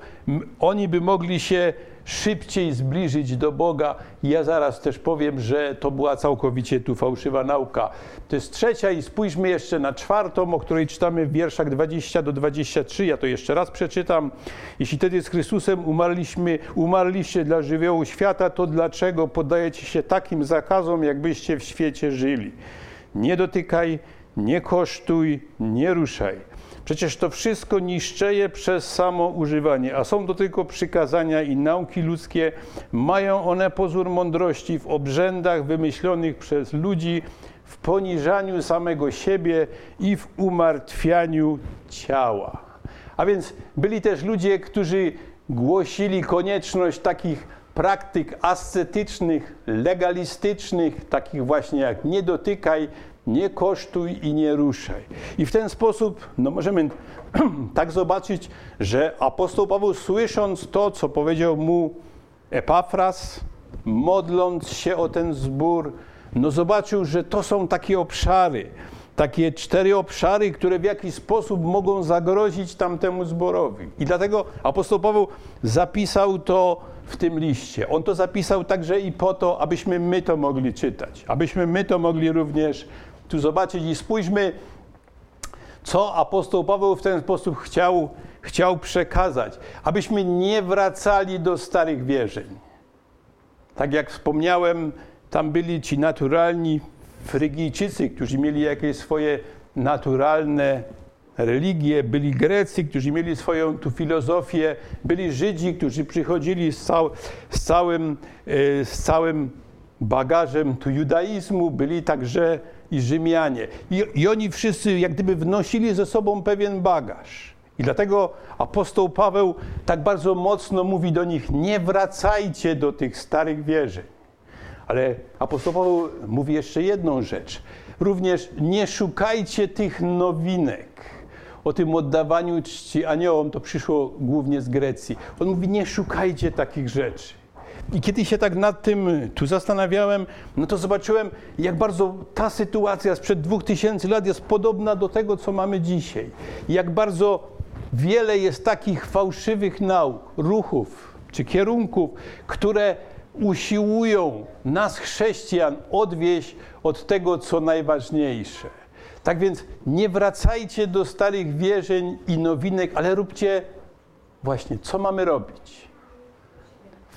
oni by mogli się szybciej zbliżyć do Boga. Ja zaraz też powiem, że to była całkowicie tu fałszywa nauka. To jest trzecia i spójrzmy jeszcze na czwartą, o której czytamy w wierszach 20 do 23. Ja to jeszcze raz przeczytam. Jeśli wtedy z Chrystusem umarliśmy, umarliście dla żywiołu świata, to dlaczego podajecie się takim zakazom, jakbyście w świecie żyli? Nie dotykaj, nie kosztuj, nie ruszaj Przecież to wszystko niszczeje przez samo używanie, a są to tylko przykazania i nauki ludzkie. Mają one pozór mądrości w obrzędach wymyślonych przez ludzi, w poniżaniu samego siebie i w umartwianiu ciała. A więc byli też ludzie, którzy głosili konieczność takich praktyk ascetycznych, legalistycznych, takich właśnie jak nie dotykaj, nie kosztuj i nie ruszaj. I w ten sposób no możemy tak zobaczyć, że apostoł Paweł słysząc to, co powiedział mu Epafras, modląc się o ten zbór, no zobaczył, że to są takie obszary, takie cztery obszary, które w jakiś sposób mogą zagrozić tamtemu zborowi. I dlatego apostoł Paweł zapisał to w tym liście. On to zapisał także i po to, abyśmy my to mogli czytać, abyśmy my to mogli również tu zobaczyć i spójrzmy, co apostoł Paweł w ten sposób chciał, chciał przekazać, abyśmy nie wracali do starych wierzeń. Tak jak wspomniałem, tam byli ci naturalni Frygijczycy, którzy mieli jakieś swoje naturalne religie, byli Grecy, którzy mieli swoją tu filozofię, byli Żydzi, którzy przychodzili z, cał, z, całym, e, z całym bagażem tu judaizmu, byli także i Rzymianie. I, I oni wszyscy jak gdyby wnosili ze sobą pewien bagaż. I dlatego apostoł Paweł tak bardzo mocno mówi do nich: nie wracajcie do tych starych wierzeń. Ale apostoł Paweł mówi jeszcze jedną rzecz. Również nie szukajcie tych nowinek. O tym oddawaniu czci aniołom to przyszło głównie z Grecji. On mówi: nie szukajcie takich rzeczy. I kiedy się tak nad tym tu zastanawiałem, no to zobaczyłem, jak bardzo ta sytuacja sprzed dwóch tysięcy lat jest podobna do tego, co mamy dzisiaj. Jak bardzo wiele jest takich fałszywych nauk, ruchów czy kierunków, które usiłują nas, chrześcijan, odwieść od tego, co najważniejsze. Tak więc nie wracajcie do starych wierzeń i nowinek, ale róbcie właśnie, co mamy robić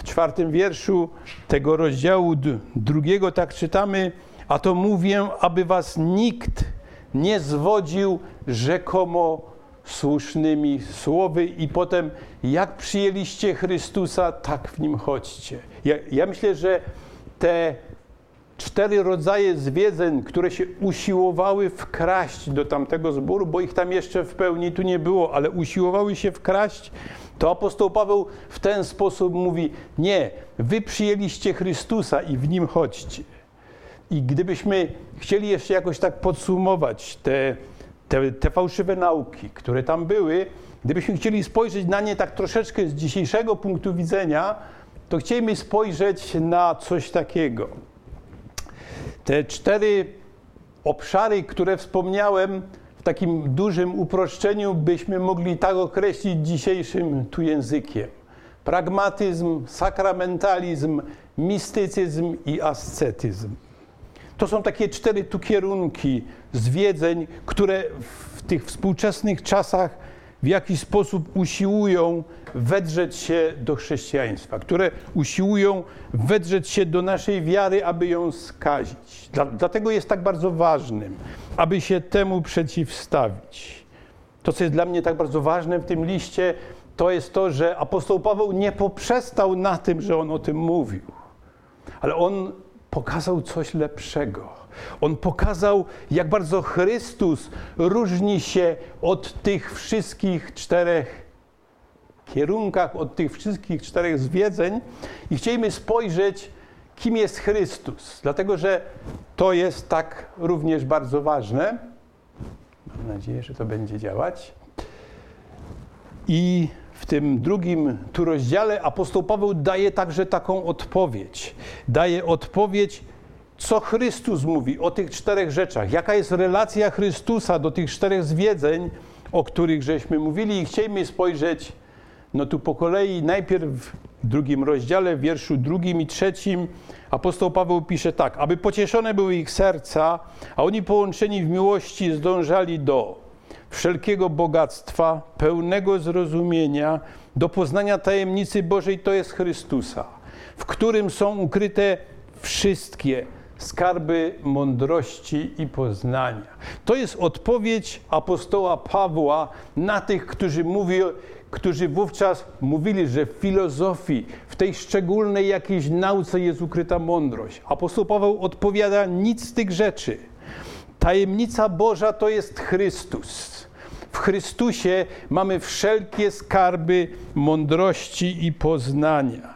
czwartym wierszu tego rozdziału drugiego tak czytamy, a to mówię, aby was nikt nie zwodził rzekomo słusznymi słowy i potem jak przyjęliście Chrystusa, tak w Nim chodźcie. Ja, ja myślę, że te cztery rodzaje zwiedzeń, które się usiłowały wkraść do tamtego zboru, bo ich tam jeszcze w pełni tu nie było, ale usiłowały się wkraść, to apostoł Paweł w ten sposób mówi: Nie, wy przyjęliście Chrystusa i w nim chodźcie. I gdybyśmy chcieli jeszcze jakoś tak podsumować te, te, te fałszywe nauki, które tam były, gdybyśmy chcieli spojrzeć na nie tak troszeczkę z dzisiejszego punktu widzenia, to chcielibyśmy spojrzeć na coś takiego. Te cztery obszary, które wspomniałem, w takim dużym uproszczeniu byśmy mogli tak określić dzisiejszym tu językiem. Pragmatyzm, sakramentalizm, mistycyzm i ascetyzm. To są takie cztery tu kierunki zwiedzeń, które w tych współczesnych czasach w jakiś sposób usiłują wedrzeć się do chrześcijaństwa, które usiłują wedrzeć się do naszej wiary, aby ją skazić. Dlatego jest tak bardzo ważnym, aby się temu przeciwstawić. To, co jest dla mnie tak bardzo ważne w tym liście, to jest to, że apostoł Paweł nie poprzestał na tym, że on o tym mówił, ale on pokazał coś lepszego on pokazał, jak bardzo Chrystus różni się od tych wszystkich czterech kierunkach, od tych wszystkich czterech zwiedzeń i chcielibyśmy spojrzeć, kim jest Chrystus, dlatego że to jest tak również bardzo ważne. Mam nadzieję, że to będzie działać. I w tym drugim tu rozdziale apostoł Paweł daje także taką odpowiedź. Daje odpowiedź co Chrystus mówi o tych czterech rzeczach, jaka jest relacja Chrystusa do tych czterech zwiedzeń, o których żeśmy mówili? I chcieliśmy spojrzeć no tu po kolei, najpierw w drugim rozdziale, w wierszu drugim i trzecim, apostoł Paweł pisze tak, aby pocieszone były ich serca, a oni połączeni w miłości zdążali do wszelkiego bogactwa, pełnego zrozumienia, do poznania tajemnicy Bożej, to jest Chrystusa, w którym są ukryte wszystkie skarby mądrości i poznania. To jest odpowiedź apostoła Pawła na tych, którzy, mówi, którzy wówczas mówili, że w filozofii, w tej szczególnej jakiejś nauce jest ukryta mądrość. Apostoł Paweł odpowiada nic z tych rzeczy. Tajemnica Boża to jest Chrystus. W Chrystusie mamy wszelkie skarby mądrości i poznania.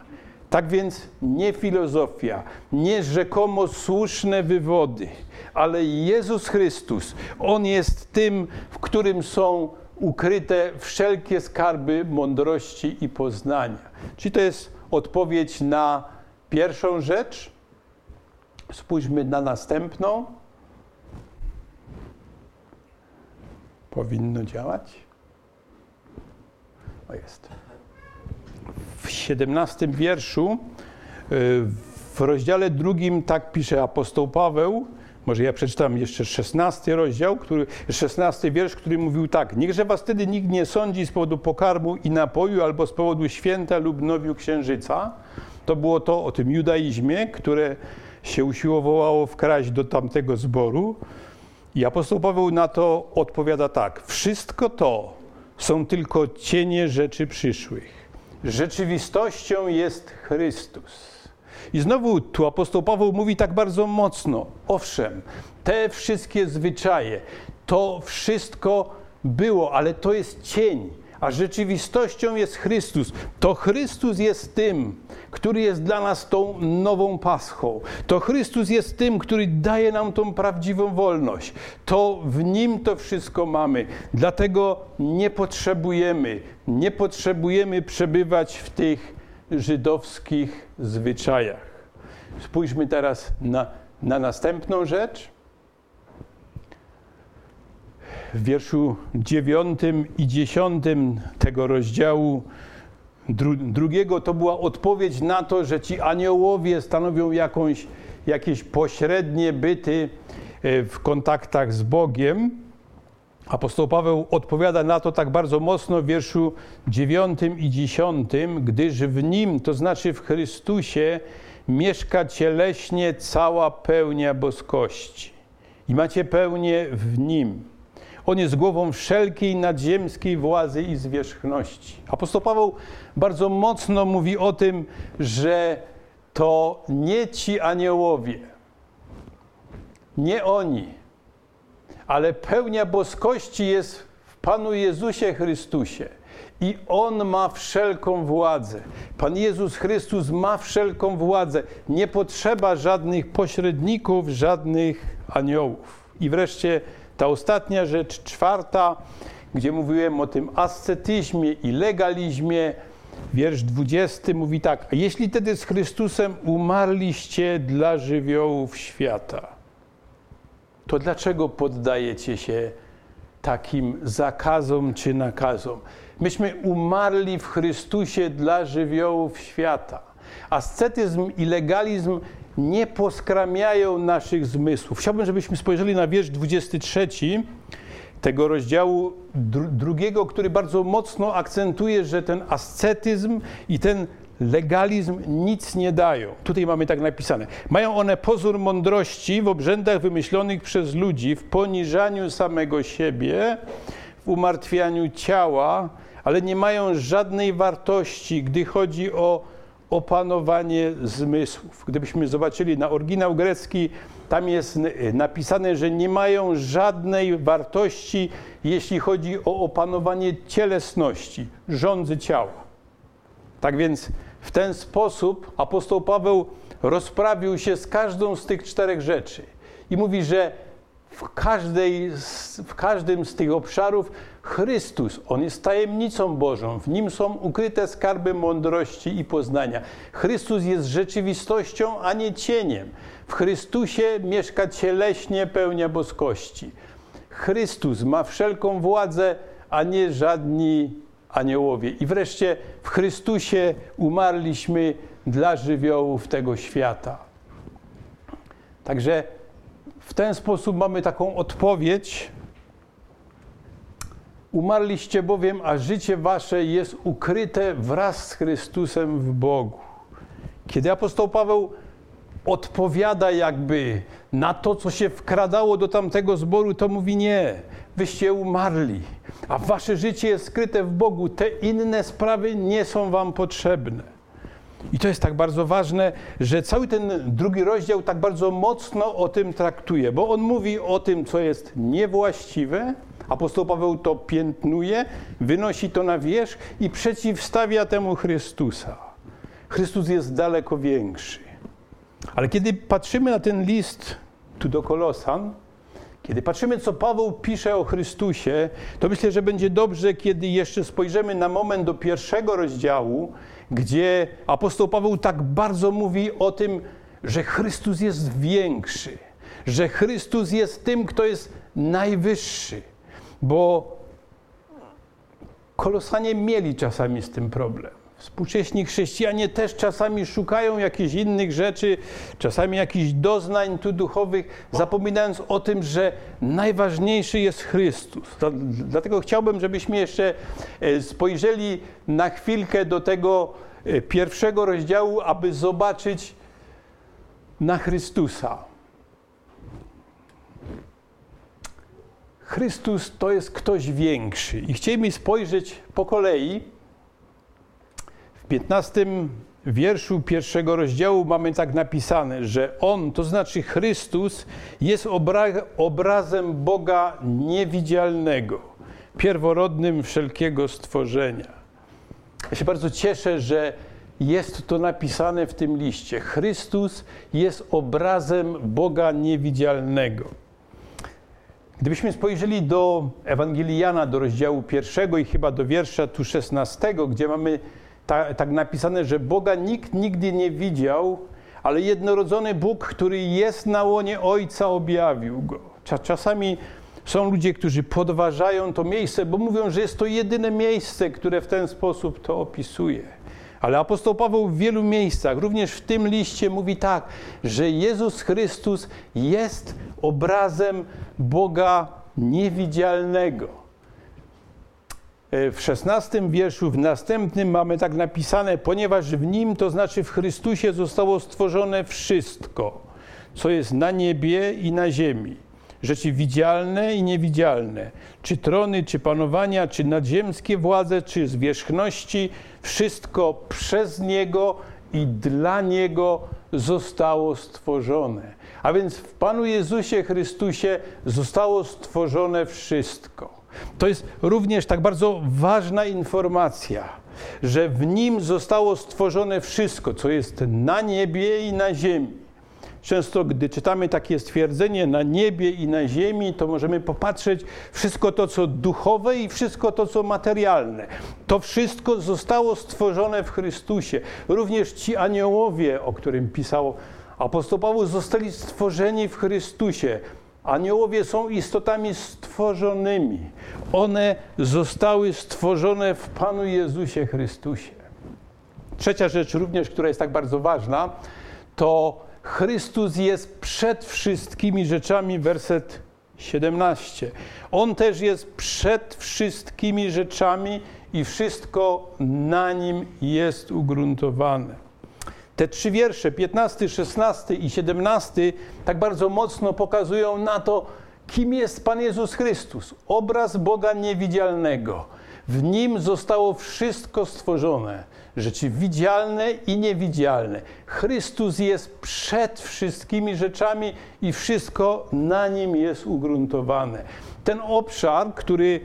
Tak więc nie filozofia, nie rzekomo słuszne wywody, ale Jezus Chrystus. On jest tym, w którym są ukryte wszelkie skarby mądrości i poznania. Czyli to jest odpowiedź na pierwszą rzecz. Spójrzmy na następną. Powinno działać. O jest w 17 wierszu, y, w rozdziale drugim tak pisze apostoł Paweł, może ja przeczytam jeszcze 16 rozdział, który, 16 wiersz, który mówił tak. Niechże was wtedy nikt nie sądzi z powodu pokarmu i napoju albo z powodu święta lub nowiu księżyca. To było to o tym judaizmie, które się usiłowało wkraść do tamtego zboru. I apostoł Paweł na to odpowiada tak. Wszystko to są tylko cienie rzeczy przyszłych rzeczywistością jest Chrystus. I znowu tu apostoł Paweł mówi tak bardzo mocno: owszem, te wszystkie zwyczaje, to wszystko było, ale to jest cień a rzeczywistością jest Chrystus. To Chrystus jest tym, który jest dla nas tą nową paschą. To Chrystus jest tym, który daje nam tą prawdziwą wolność. To w Nim to wszystko mamy. Dlatego nie potrzebujemy, nie potrzebujemy przebywać w tych żydowskich zwyczajach. Spójrzmy teraz na, na następną rzecz w wierszu dziewiątym i dziesiątym tego rozdziału dru drugiego to była odpowiedź na to, że ci aniołowie stanowią jakąś, jakieś pośrednie byty e, w kontaktach z Bogiem. Apostoł Paweł odpowiada na to tak bardzo mocno w wierszu dziewiątym i dziesiątym, gdyż w nim, to znaczy w Chrystusie, mieszka cieleśnie cała pełnia boskości. I macie pełnię w nim. On jest głową wszelkiej nadziemskiej władzy i zwierzchności. Apostoł Paweł bardzo mocno mówi o tym, że to nie ci aniołowie, nie oni, ale pełnia boskości jest w Panu Jezusie Chrystusie. I On ma wszelką władzę. Pan Jezus Chrystus ma wszelką władzę. Nie potrzeba żadnych pośredników, żadnych aniołów. I wreszcie ta ostatnia rzecz, czwarta, gdzie mówiłem o tym ascetyzmie i legalizmie, wiersz 20 mówi tak: Jeśli tedy z Chrystusem umarliście dla żywiołów świata. to dlaczego poddajecie się takim zakazom czy nakazom? Myśmy umarli w Chrystusie dla żywiołów świata. Ascetyzm i legalizm nie poskramiają naszych zmysłów. Chciałbym, żebyśmy spojrzeli na wiersz 23 tego rozdziału drugiego, który bardzo mocno akcentuje, że ten ascetyzm i ten legalizm nic nie dają. Tutaj mamy tak napisane. Mają one pozór mądrości w obrzędach wymyślonych przez ludzi, w poniżaniu samego siebie, w umartwianiu ciała, ale nie mają żadnej wartości, gdy chodzi o opanowanie zmysłów. Gdybyśmy zobaczyli na oryginał grecki, tam jest napisane, że nie mają żadnej wartości, jeśli chodzi o opanowanie cielesności, rządzy ciała. Tak więc w ten sposób apostoł Paweł rozprawił się z każdą z tych czterech rzeczy i mówi, że w, każdej, w każdym z tych obszarów Chrystus, On jest tajemnicą Bożą, w Nim są ukryte skarby mądrości i poznania. Chrystus jest rzeczywistością, a nie cieniem. W Chrystusie mieszka cieleśnie pełnia boskości. Chrystus ma wszelką władzę, a nie żadni aniołowie. I wreszcie w Chrystusie umarliśmy dla żywiołów tego świata. Także w ten sposób mamy taką odpowiedź. Umarliście bowiem, a życie wasze jest ukryte wraz z Chrystusem w Bogu. Kiedy apostoł Paweł odpowiada jakby na to, co się wkradało do tamtego zboru, to mówi nie, wyście umarli, a wasze życie jest skryte w Bogu. Te inne sprawy nie są wam potrzebne. I to jest tak bardzo ważne, że cały ten drugi rozdział tak bardzo mocno o tym traktuje, bo on mówi o tym, co jest niewłaściwe. Apostoł Paweł to piętnuje, wynosi to na wierzch i przeciwstawia temu Chrystusa. Chrystus jest daleko większy. Ale kiedy patrzymy na ten list tu do Kolosan, kiedy patrzymy, co Paweł pisze o Chrystusie, to myślę, że będzie dobrze, kiedy jeszcze spojrzymy na moment do pierwszego rozdziału, gdzie apostoł Paweł tak bardzo mówi o tym, że Chrystus jest większy, że Chrystus jest tym, kto jest najwyższy, bo kolosanie mieli czasami z tym problem. Współcześni chrześcijanie też czasami szukają jakichś innych rzeczy, czasami jakichś doznań tu duchowych, zapominając o tym, że najważniejszy jest Chrystus. Dlatego chciałbym, żebyśmy jeszcze e, spojrzeli na chwilkę do tego e, pierwszego rozdziału, aby zobaczyć na Chrystusa. Chrystus to jest ktoś większy. I chcielibyśmy spojrzeć po kolei 15 wierszu pierwszego rozdziału mamy tak napisane, że On, to znaczy Chrystus, jest obra obrazem Boga niewidzialnego, pierworodnym wszelkiego stworzenia. Ja się bardzo cieszę, że jest to napisane w tym liście. Chrystus jest obrazem Boga niewidzialnego. Gdybyśmy spojrzeli do Ewangelii Jana, do rozdziału pierwszego i chyba do wiersza tu szesnastego, gdzie mamy tak, tak napisane, że Boga nikt nigdy nie widział, ale jednorodzony Bóg, który jest na łonie Ojca, objawił go. Czasami są ludzie, którzy podważają to miejsce, bo mówią, że jest to jedyne miejsce, które w ten sposób to opisuje. Ale apostoł Paweł w wielu miejscach, również w tym liście, mówi tak, że Jezus Chrystus jest obrazem Boga niewidzialnego. E, w szesnastym wierszu, w następnym mamy tak napisane, ponieważ w Nim, to znaczy w Chrystusie, zostało stworzone wszystko, co jest na niebie i na ziemi. Rzeczy widzialne i niewidzialne, czy trony, czy panowania, czy nadziemskie władze, czy zwierzchności, wszystko przez Niego i dla Niego zostało stworzone. A więc w Panu Jezusie Chrystusie zostało stworzone wszystko. To jest również tak bardzo ważna informacja, że w nim zostało stworzone wszystko, co jest na niebie i na ziemi. Często, gdy czytamy takie stwierdzenie na niebie i na ziemi, to możemy popatrzeć wszystko to, co duchowe i wszystko to, co materialne. To wszystko zostało stworzone w Chrystusie. Również ci aniołowie, o którym pisał apostoł Paweł, zostali stworzeni w Chrystusie Aniołowie są istotami stworzonymi. One zostały stworzone w Panu Jezusie Chrystusie. Trzecia rzecz również, która jest tak bardzo ważna, to Chrystus jest przed wszystkimi rzeczami, werset 17. On też jest przed wszystkimi rzeczami i wszystko na nim jest ugruntowane. Te trzy wiersze, 15, 16 i 17, tak bardzo mocno pokazują na to, kim jest Pan Jezus Chrystus, obraz Boga niewidzialnego. W nim zostało wszystko stworzone, rzeczy widzialne i niewidzialne. Chrystus jest przed wszystkimi rzeczami i wszystko na nim jest ugruntowane. Ten obszar, który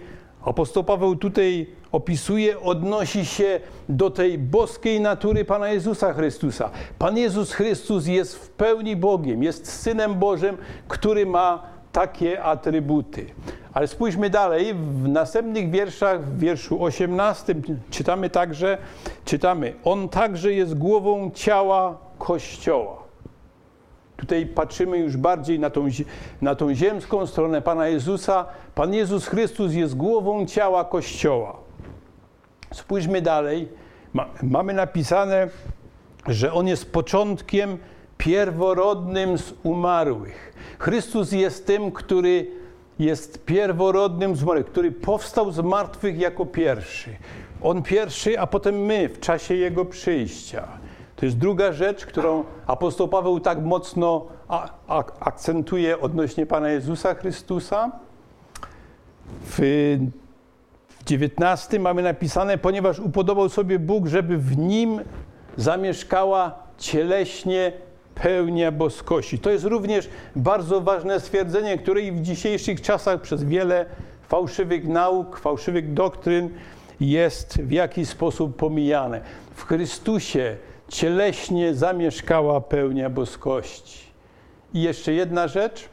apostoł Paweł tutaj opisuje, odnosi się do tej boskiej natury Pana Jezusa Chrystusa. Pan Jezus Chrystus jest w pełni Bogiem, jest Synem Bożym, który ma takie atrybuty. Ale spójrzmy dalej, w następnych wierszach, w wierszu 18 czytamy także, czytamy, On także jest głową ciała Kościoła. Tutaj patrzymy już bardziej na tą, na tą ziemską stronę Pana Jezusa. Pan Jezus Chrystus jest głową ciała Kościoła. Spójrzmy dalej. Ma, mamy napisane, że On jest początkiem pierworodnym z umarłych. Chrystus jest tym, który jest pierworodnym z umarłych, który powstał z martwych jako pierwszy. On pierwszy, a potem my w czasie Jego przyjścia. To jest druga rzecz, którą apostoł Paweł tak mocno akcentuje odnośnie Pana Jezusa Chrystusa. W, 19 mamy napisane, ponieważ upodobał sobie Bóg, żeby w nim zamieszkała cieleśnie pełnia boskości. To jest również bardzo ważne stwierdzenie, które i w dzisiejszych czasach przez wiele fałszywych nauk, fałszywych doktryn jest w jakiś sposób pomijane. W Chrystusie cieleśnie zamieszkała pełnia boskości. I jeszcze jedna rzecz.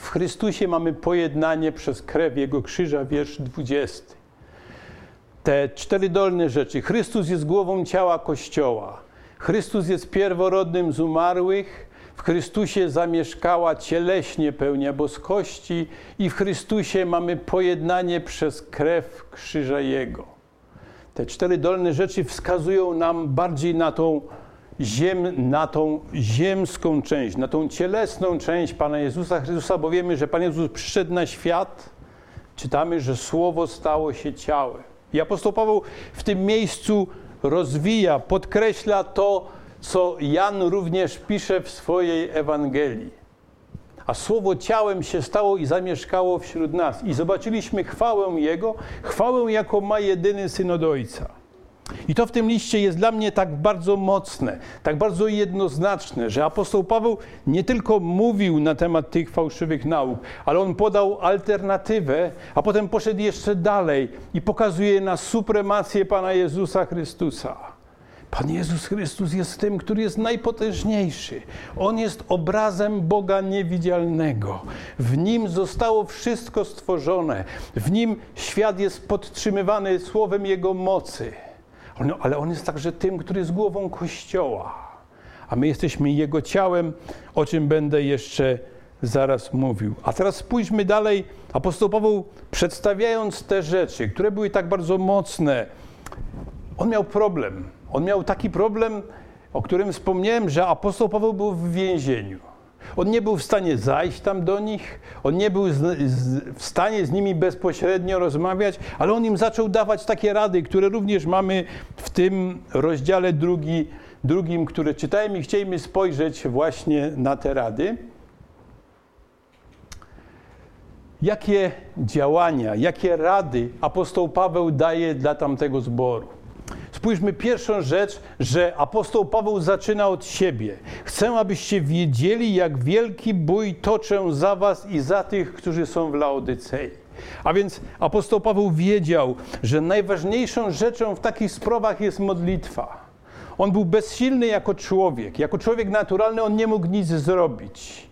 W Chrystusie mamy pojednanie przez krew Jego krzyża, wiersz 20. Te cztery dolne rzeczy. Chrystus jest głową ciała Kościoła. Chrystus jest pierworodnym z umarłych, w Chrystusie zamieszkała cieleśnie pełnia boskości i w Chrystusie mamy pojednanie przez krew krzyża Jego. Te cztery dolne rzeczy wskazują nam bardziej na tą, ziem, na tą ziemską część, na tą cielesną część Pana Jezusa Chrystusa, bo wiemy, że Pan Jezus przyszedł na świat, czytamy, że Słowo stało się ciałem. I apostoł Paweł w tym miejscu rozwija, podkreśla to, co Jan również pisze w swojej Ewangelii. A słowo ciałem się stało i zamieszkało wśród nas. I zobaczyliśmy chwałę Jego, chwałę, jaką ma jedyny syn od Ojca. I to w tym liście jest dla mnie tak bardzo mocne, tak bardzo jednoznaczne, że apostoł Paweł nie tylko mówił na temat tych fałszywych nauk, ale on podał alternatywę, a potem poszedł jeszcze dalej i pokazuje na supremację Pana Jezusa Chrystusa. Pan Jezus Chrystus jest tym, który jest najpotężniejszy. On jest obrazem Boga niewidzialnego. W nim zostało wszystko stworzone. W nim świat jest podtrzymywany słowem Jego mocy. On, ale On jest także tym, który jest głową Kościoła. A my jesteśmy Jego ciałem, o czym będę jeszcze zaraz mówił. A teraz spójrzmy dalej. Apostoł Paweł, przedstawiając te rzeczy, które były tak bardzo mocne, on miał problem. On miał taki problem, o którym wspomniałem, że apostoł Paweł był w więzieniu. On nie był w stanie zajść tam do nich, on nie był z, z, w stanie z nimi bezpośrednio rozmawiać, ale on im zaczął dawać takie rady, które również mamy w tym rozdziale drugi, drugim, które czytałem i chcieliśmy spojrzeć właśnie na te rady. Jakie działania, jakie rady apostoł Paweł daje dla tamtego zboru? Spójrzmy pierwszą rzecz, że apostoł Paweł zaczyna od siebie. Chcę, abyście wiedzieli, jak wielki bój toczę za was i za tych, którzy są w Laodycei. A więc apostoł Paweł wiedział, że najważniejszą rzeczą w takich sprawach jest modlitwa. On był bezsilny jako człowiek. Jako człowiek naturalny on nie mógł nic zrobić,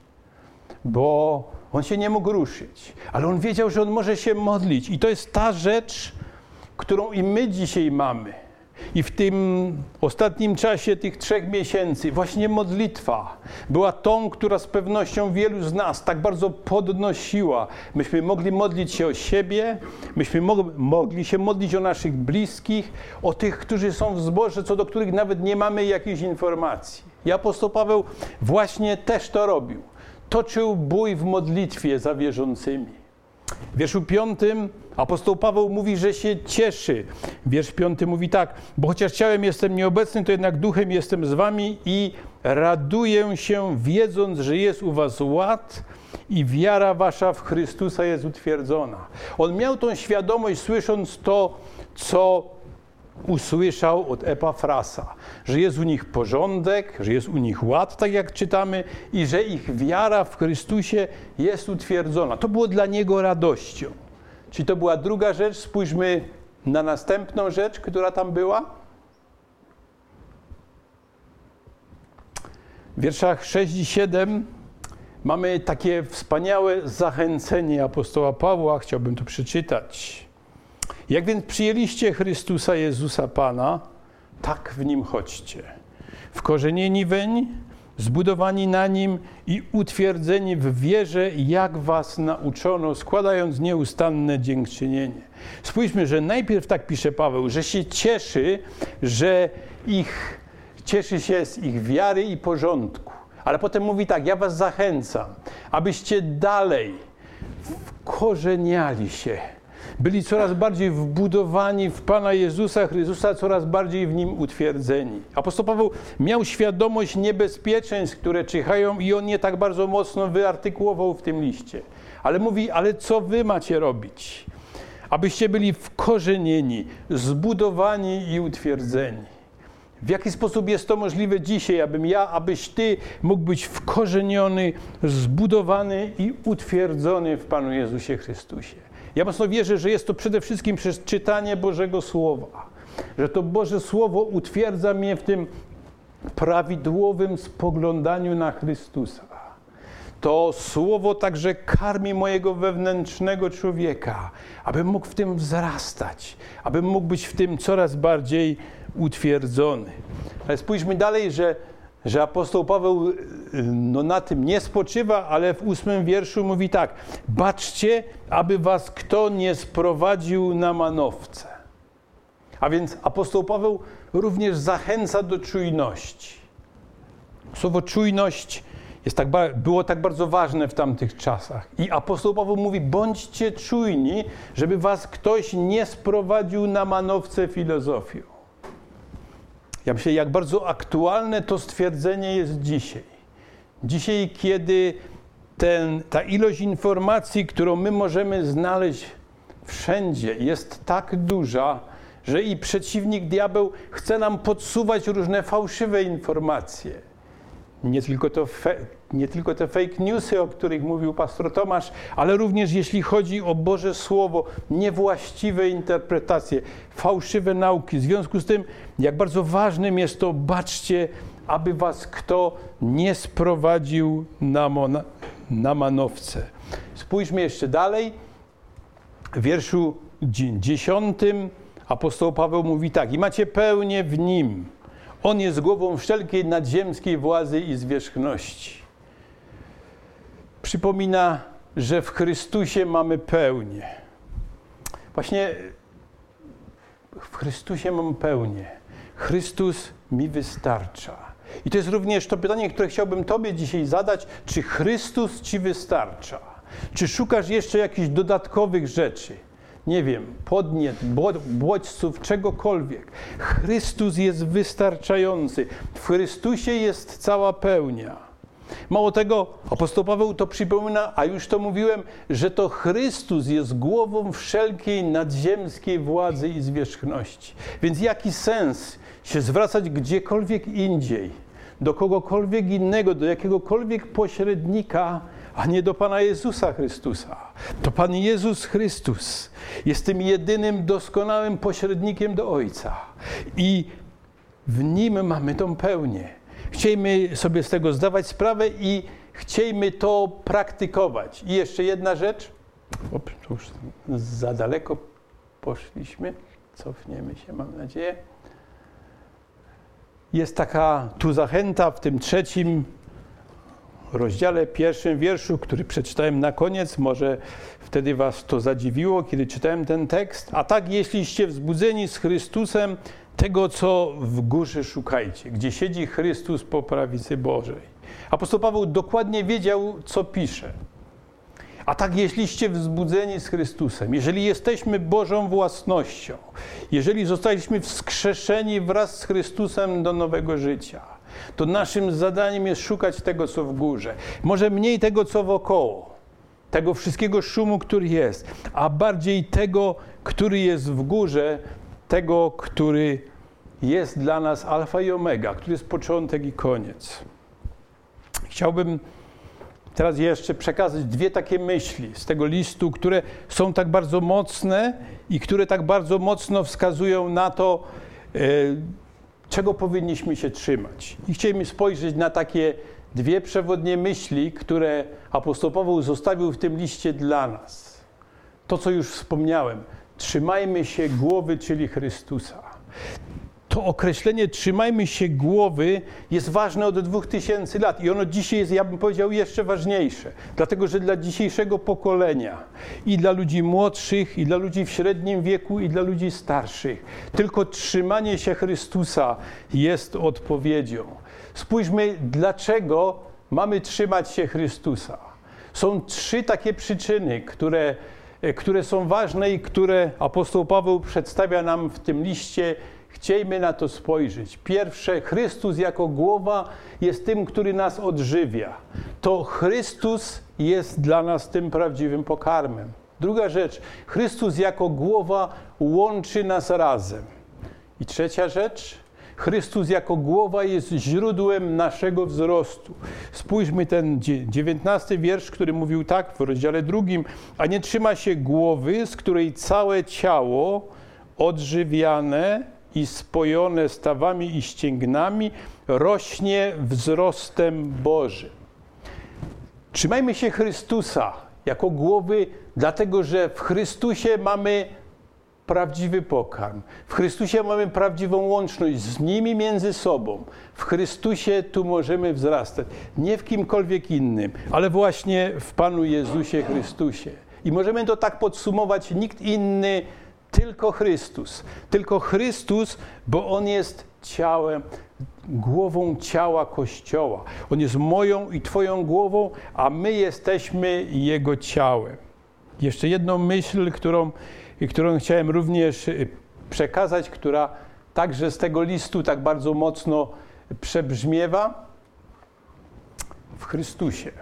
bo on się nie mógł ruszyć. Ale on wiedział, że on może się modlić. I to jest ta rzecz, którą i my dzisiaj mamy I w tym ostatnim czasie, tych trzech miesięcy, właśnie modlitwa była tą, która z pewnością wielu z nas tak bardzo podnosiła. Myśmy mogli modlić się o siebie, myśmy mogli się modlić o naszych bliskich, o tych, którzy są w zborze, co do których nawet nie mamy jakiejś informacji. I apostoł Paweł właśnie też to robił. Toczył bój w modlitwie za wierzącymi. W wierszu apostoł Paweł mówi, że się cieszy. Wiersz piąty mówi tak, bo chociaż ciałem jestem nieobecny, to jednak duchem jestem z wami i raduję się, wiedząc, że jest u was ład i wiara wasza w Chrystusa jest utwierdzona. On miał tą świadomość, słysząc to, co usłyszał od Epafrasa, że jest u nich porządek, że jest u nich ład, tak jak czytamy, i że ich wiara w Chrystusie jest utwierdzona. To było dla niego radością. Czyli to była druga rzecz. Spójrzmy na następną rzecz, która tam była. W wierszach 6 i 7 mamy takie wspaniałe zachęcenie apostoła Pawła. Chciałbym to przeczytać. Jak więc przyjęliście Chrystusa Jezusa Pana, tak w Nim chodźcie. Wkorzenieni weń, zbudowani na Nim i utwierdzeni w wierze, jak Was nauczono, składając nieustanne dziękczynienie. Spójrzmy, że najpierw tak pisze Paweł, że się cieszy, że ich, cieszy się z ich wiary i porządku. Ale potem mówi tak, ja Was zachęcam, abyście dalej wkorzeniali się byli coraz bardziej wbudowani w Pana Jezusa Chrystusa, coraz bardziej w Nim utwierdzeni. Apostoł Paweł miał świadomość niebezpieczeństw, które czyhają i on je tak bardzo mocno wyartykułował w tym liście. Ale mówi, ale co wy macie robić? Abyście byli wkorzenieni, zbudowani i utwierdzeni. W jaki sposób jest to możliwe dzisiaj, abym ja, abyś Ty mógł być wkorzeniony, zbudowany i utwierdzony w Panu Jezusie Chrystusie? Ja mocno wierzę, że jest to przede wszystkim przez czytanie Bożego Słowa, że to Boże Słowo utwierdza mnie w tym prawidłowym spoglądaniu na Chrystusa. To słowo także karmi mojego wewnętrznego człowieka, abym mógł w tym wzrastać, abym mógł być w tym coraz bardziej utwierdzony. Ale spójrzmy dalej, że że apostoł Paweł y, no, na tym nie spoczywa, ale w ósmym wierszu mówi tak: Baczcie, aby was kto nie sprowadził na manowce. A więc apostoł Paweł również zachęca do czujności. Słowo czujność jest tak, było tak bardzo ważne w tamtych czasach. I apostoł Paweł mówi: bądźcie czujni, żeby was ktoś nie sprowadził na manowce filozofią. Ja myślę, jak bardzo aktualne to stwierdzenie jest dzisiaj. Dzisiaj, kiedy ten, ta ilość informacji, którą my możemy znaleźć wszędzie, jest tak duża, że i przeciwnik diabeł chce nam podsuwać różne fałszywe informacje. Nie tylko, to nie tylko te fake newsy, o których mówił pastor Tomasz, ale również jeśli chodzi o Boże Słowo, niewłaściwe interpretacje, fałszywe nauki. W związku z tym, jak bardzo ważnym jest to, baczcie, aby was kto nie sprowadził na, na manowce. Spójrzmy jeszcze dalej. W wierszu dziesiątym apostoł Paweł mówi tak: I macie pełnię w nim on jest głową wszelkiej nadziemskiej władzy i zwierzchności. Przypomina, że w Chrystusie mamy pełnię. Właśnie w Chrystusie mam pełnię. Chrystus mi wystarcza. I to jest również to pytanie, które chciałbym Tobie dzisiaj zadać: czy Chrystus Ci wystarcza? Czy szukasz jeszcze jakichś dodatkowych rzeczy? nie wiem, podniet, bodźców, czegokolwiek. Chrystus jest wystarczający. W Chrystusie jest cała pełnia. Mało tego, apostoł Paweł to przypomina, a już to mówiłem, że to Chrystus jest głową wszelkiej nadziemskiej władzy i zwierzchności. Więc jaki sens się zwracać gdziekolwiek indziej, do kogokolwiek innego, do jakiegokolwiek pośrednika, a nie do Pana Jezusa Chrystusa. To Pan Jezus Chrystus jest tym jedynym doskonałym pośrednikiem do Ojca. I w Nim mamy tą pełnię. Chciejmy sobie z tego zdawać sprawę i chciejmy to praktykować. I jeszcze jedna rzecz. O, to już za daleko poszliśmy. Cofniemy się, mam nadzieję. jest taka tu zachęta w tym trzecim rozdziale, pierwszym wierszu, który przeczytałem na koniec. Może wtedy Was to zadziwiło, kiedy czytałem ten tekst. A tak, jeśliście wzbudzeni z Chrystusem, tego, co w górze szukajcie, gdzie siedzi Chrystus po prawicy Bożej. Apostoł Paweł dokładnie wiedział, co pisze. A tak, jeśliście wzbudzeni z Chrystusem, jeżeli jesteśmy Bożą własnością, jeżeli zostaliśmy wskrzeszeni wraz z Chrystusem do nowego życia, to naszym zadaniem jest szukać tego, co w górze. Może mniej tego, co wokoło, tego wszystkiego szumu, który jest, a bardziej tego, który jest w górze, tego, który jest dla nas alfa i omega, który jest początek i koniec. Chciałbym teraz jeszcze przekazać dwie takie myśli z tego listu, które są tak bardzo mocne i które tak bardzo mocno wskazują na to, e, czego powinniśmy się trzymać. I chcielibyśmy spojrzeć na takie dwie przewodnie myśli, które apostoł Paweł zostawił w tym liście dla nas. To, co już wspomniałem, trzymajmy się głowy, czyli Chrystusa to określenie trzymajmy się głowy jest ważne od dwóch tysięcy lat i ono dzisiaj jest, ja bym powiedział, jeszcze ważniejsze. Dlatego, że dla dzisiejszego pokolenia i dla ludzi młodszych, i dla ludzi w średnim wieku, i dla ludzi starszych, tylko trzymanie się Chrystusa jest odpowiedzią. Spójrzmy, dlaczego mamy trzymać się Chrystusa. Są trzy takie przyczyny, które, które są ważne i które apostoł Paweł przedstawia nam w tym liście Chciejmy na to spojrzeć. Pierwsze, Chrystus jako głowa jest tym, który nas odżywia. To Chrystus jest dla nas tym prawdziwym pokarmem. Druga rzecz, Chrystus jako głowa łączy nas razem. I trzecia rzecz, Chrystus jako głowa jest źródłem naszego wzrostu. Spójrzmy ten dziewiętnasty wiersz, który mówił tak w rozdziale drugim, a nie trzyma się głowy, z której całe ciało odżywiane i spojone stawami i ścięgnami rośnie wzrostem Bożym. Trzymajmy się Chrystusa jako głowy, dlatego że w Chrystusie mamy prawdziwy pokarm. W Chrystusie mamy prawdziwą łączność z nimi między sobą. W Chrystusie tu możemy wzrastać. Nie w kimkolwiek innym, ale właśnie w Panu Jezusie Chrystusie. I możemy to tak podsumować, nikt inny tylko Chrystus. Tylko Chrystus, bo On jest ciałem, głową ciała Kościoła. On jest moją i Twoją głową, a my jesteśmy Jego ciałem. Jeszcze jedną myśl, którą, którą chciałem również y, przekazać, która także z tego listu tak bardzo mocno przebrzmiewa w Chrystusie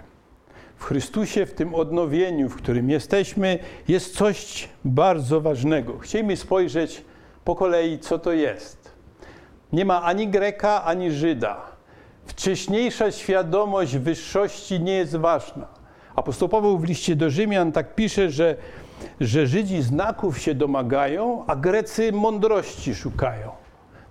w Chrystusie, w tym odnowieniu, w którym jesteśmy, jest coś bardzo ważnego. Chcielibyśmy spojrzeć po kolei, co to jest. Nie ma ani Greka, ani Żyda. Wcześniejsza świadomość wyższości nie jest ważna. Apostoł w liście do Rzymian tak pisze, że, że Żydzi znaków się domagają, a Grecy mądrości szukają.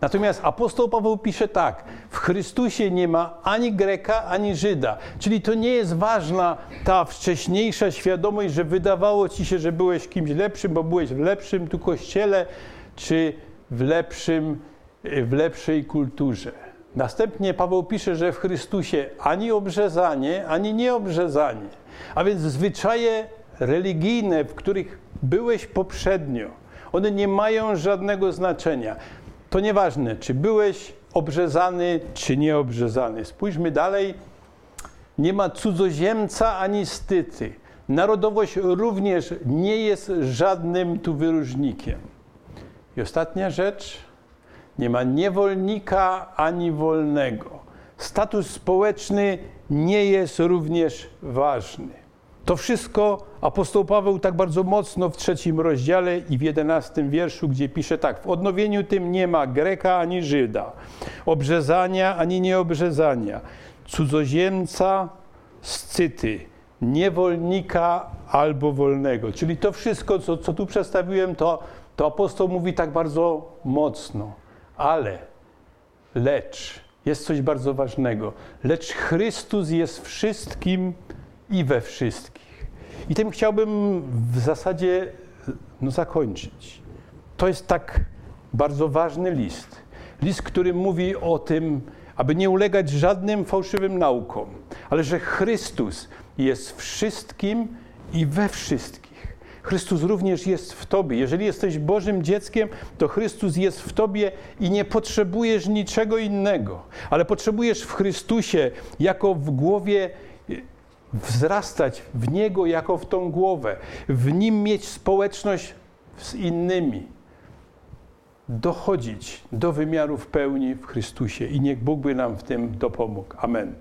Natomiast apostoł Paweł pisze tak: w Chrystusie nie ma ani Greka, ani Żyda. Czyli to nie jest ważna ta wcześniejsza świadomość, że wydawało ci się, że byłeś kimś lepszym, bo byłeś w lepszym tu kościele, czy w, lepszym, w lepszej kulturze. Następnie Paweł pisze, że w Chrystusie ani obrzezanie, ani nieobrzezanie, a więc zwyczaje religijne, w których byłeś poprzednio, one nie mają żadnego znaczenia to nieważne, czy byłeś obrzezany, czy nieobrzezany. Spójrzmy dalej. Nie ma cudzoziemca ani styty. Narodowość również nie jest żadnym tu wyróżnikiem. I ostatnia rzecz. Nie ma niewolnika ani wolnego. Status społeczny nie jest również ważny. To wszystko apostoł Paweł tak bardzo mocno w trzecim rozdziale i w jedenastym wierszu, gdzie pisze tak: W odnowieniu tym nie ma Greka ani Żyda, obrzezania ani nieobrzezania, cudzoziemca, scyty, niewolnika albo wolnego. Czyli to wszystko, co, co tu przedstawiłem, to, to apostoł mówi tak bardzo mocno. Ale, lecz, jest coś bardzo ważnego. Lecz Chrystus jest wszystkim i we wszystkich. I tym chciałbym w zasadzie no, zakończyć. To jest tak bardzo ważny list, List, który mówi o tym, aby nie ulegać żadnym fałszywym naukom, ale że Chrystus jest wszystkim i we wszystkich. Chrystus również jest w Tobie. Jeżeli jesteś Bożym dzieckiem, to Chrystus jest w Tobie i nie potrzebujesz niczego innego, ale potrzebujesz w Chrystusie jako w głowie wzrastać w Niego jako w tą głowę, w Nim mieć społeczność z innymi, dochodzić do wymiarów pełni w Chrystusie i niech Bóg by nam w tym dopomógł. Amen.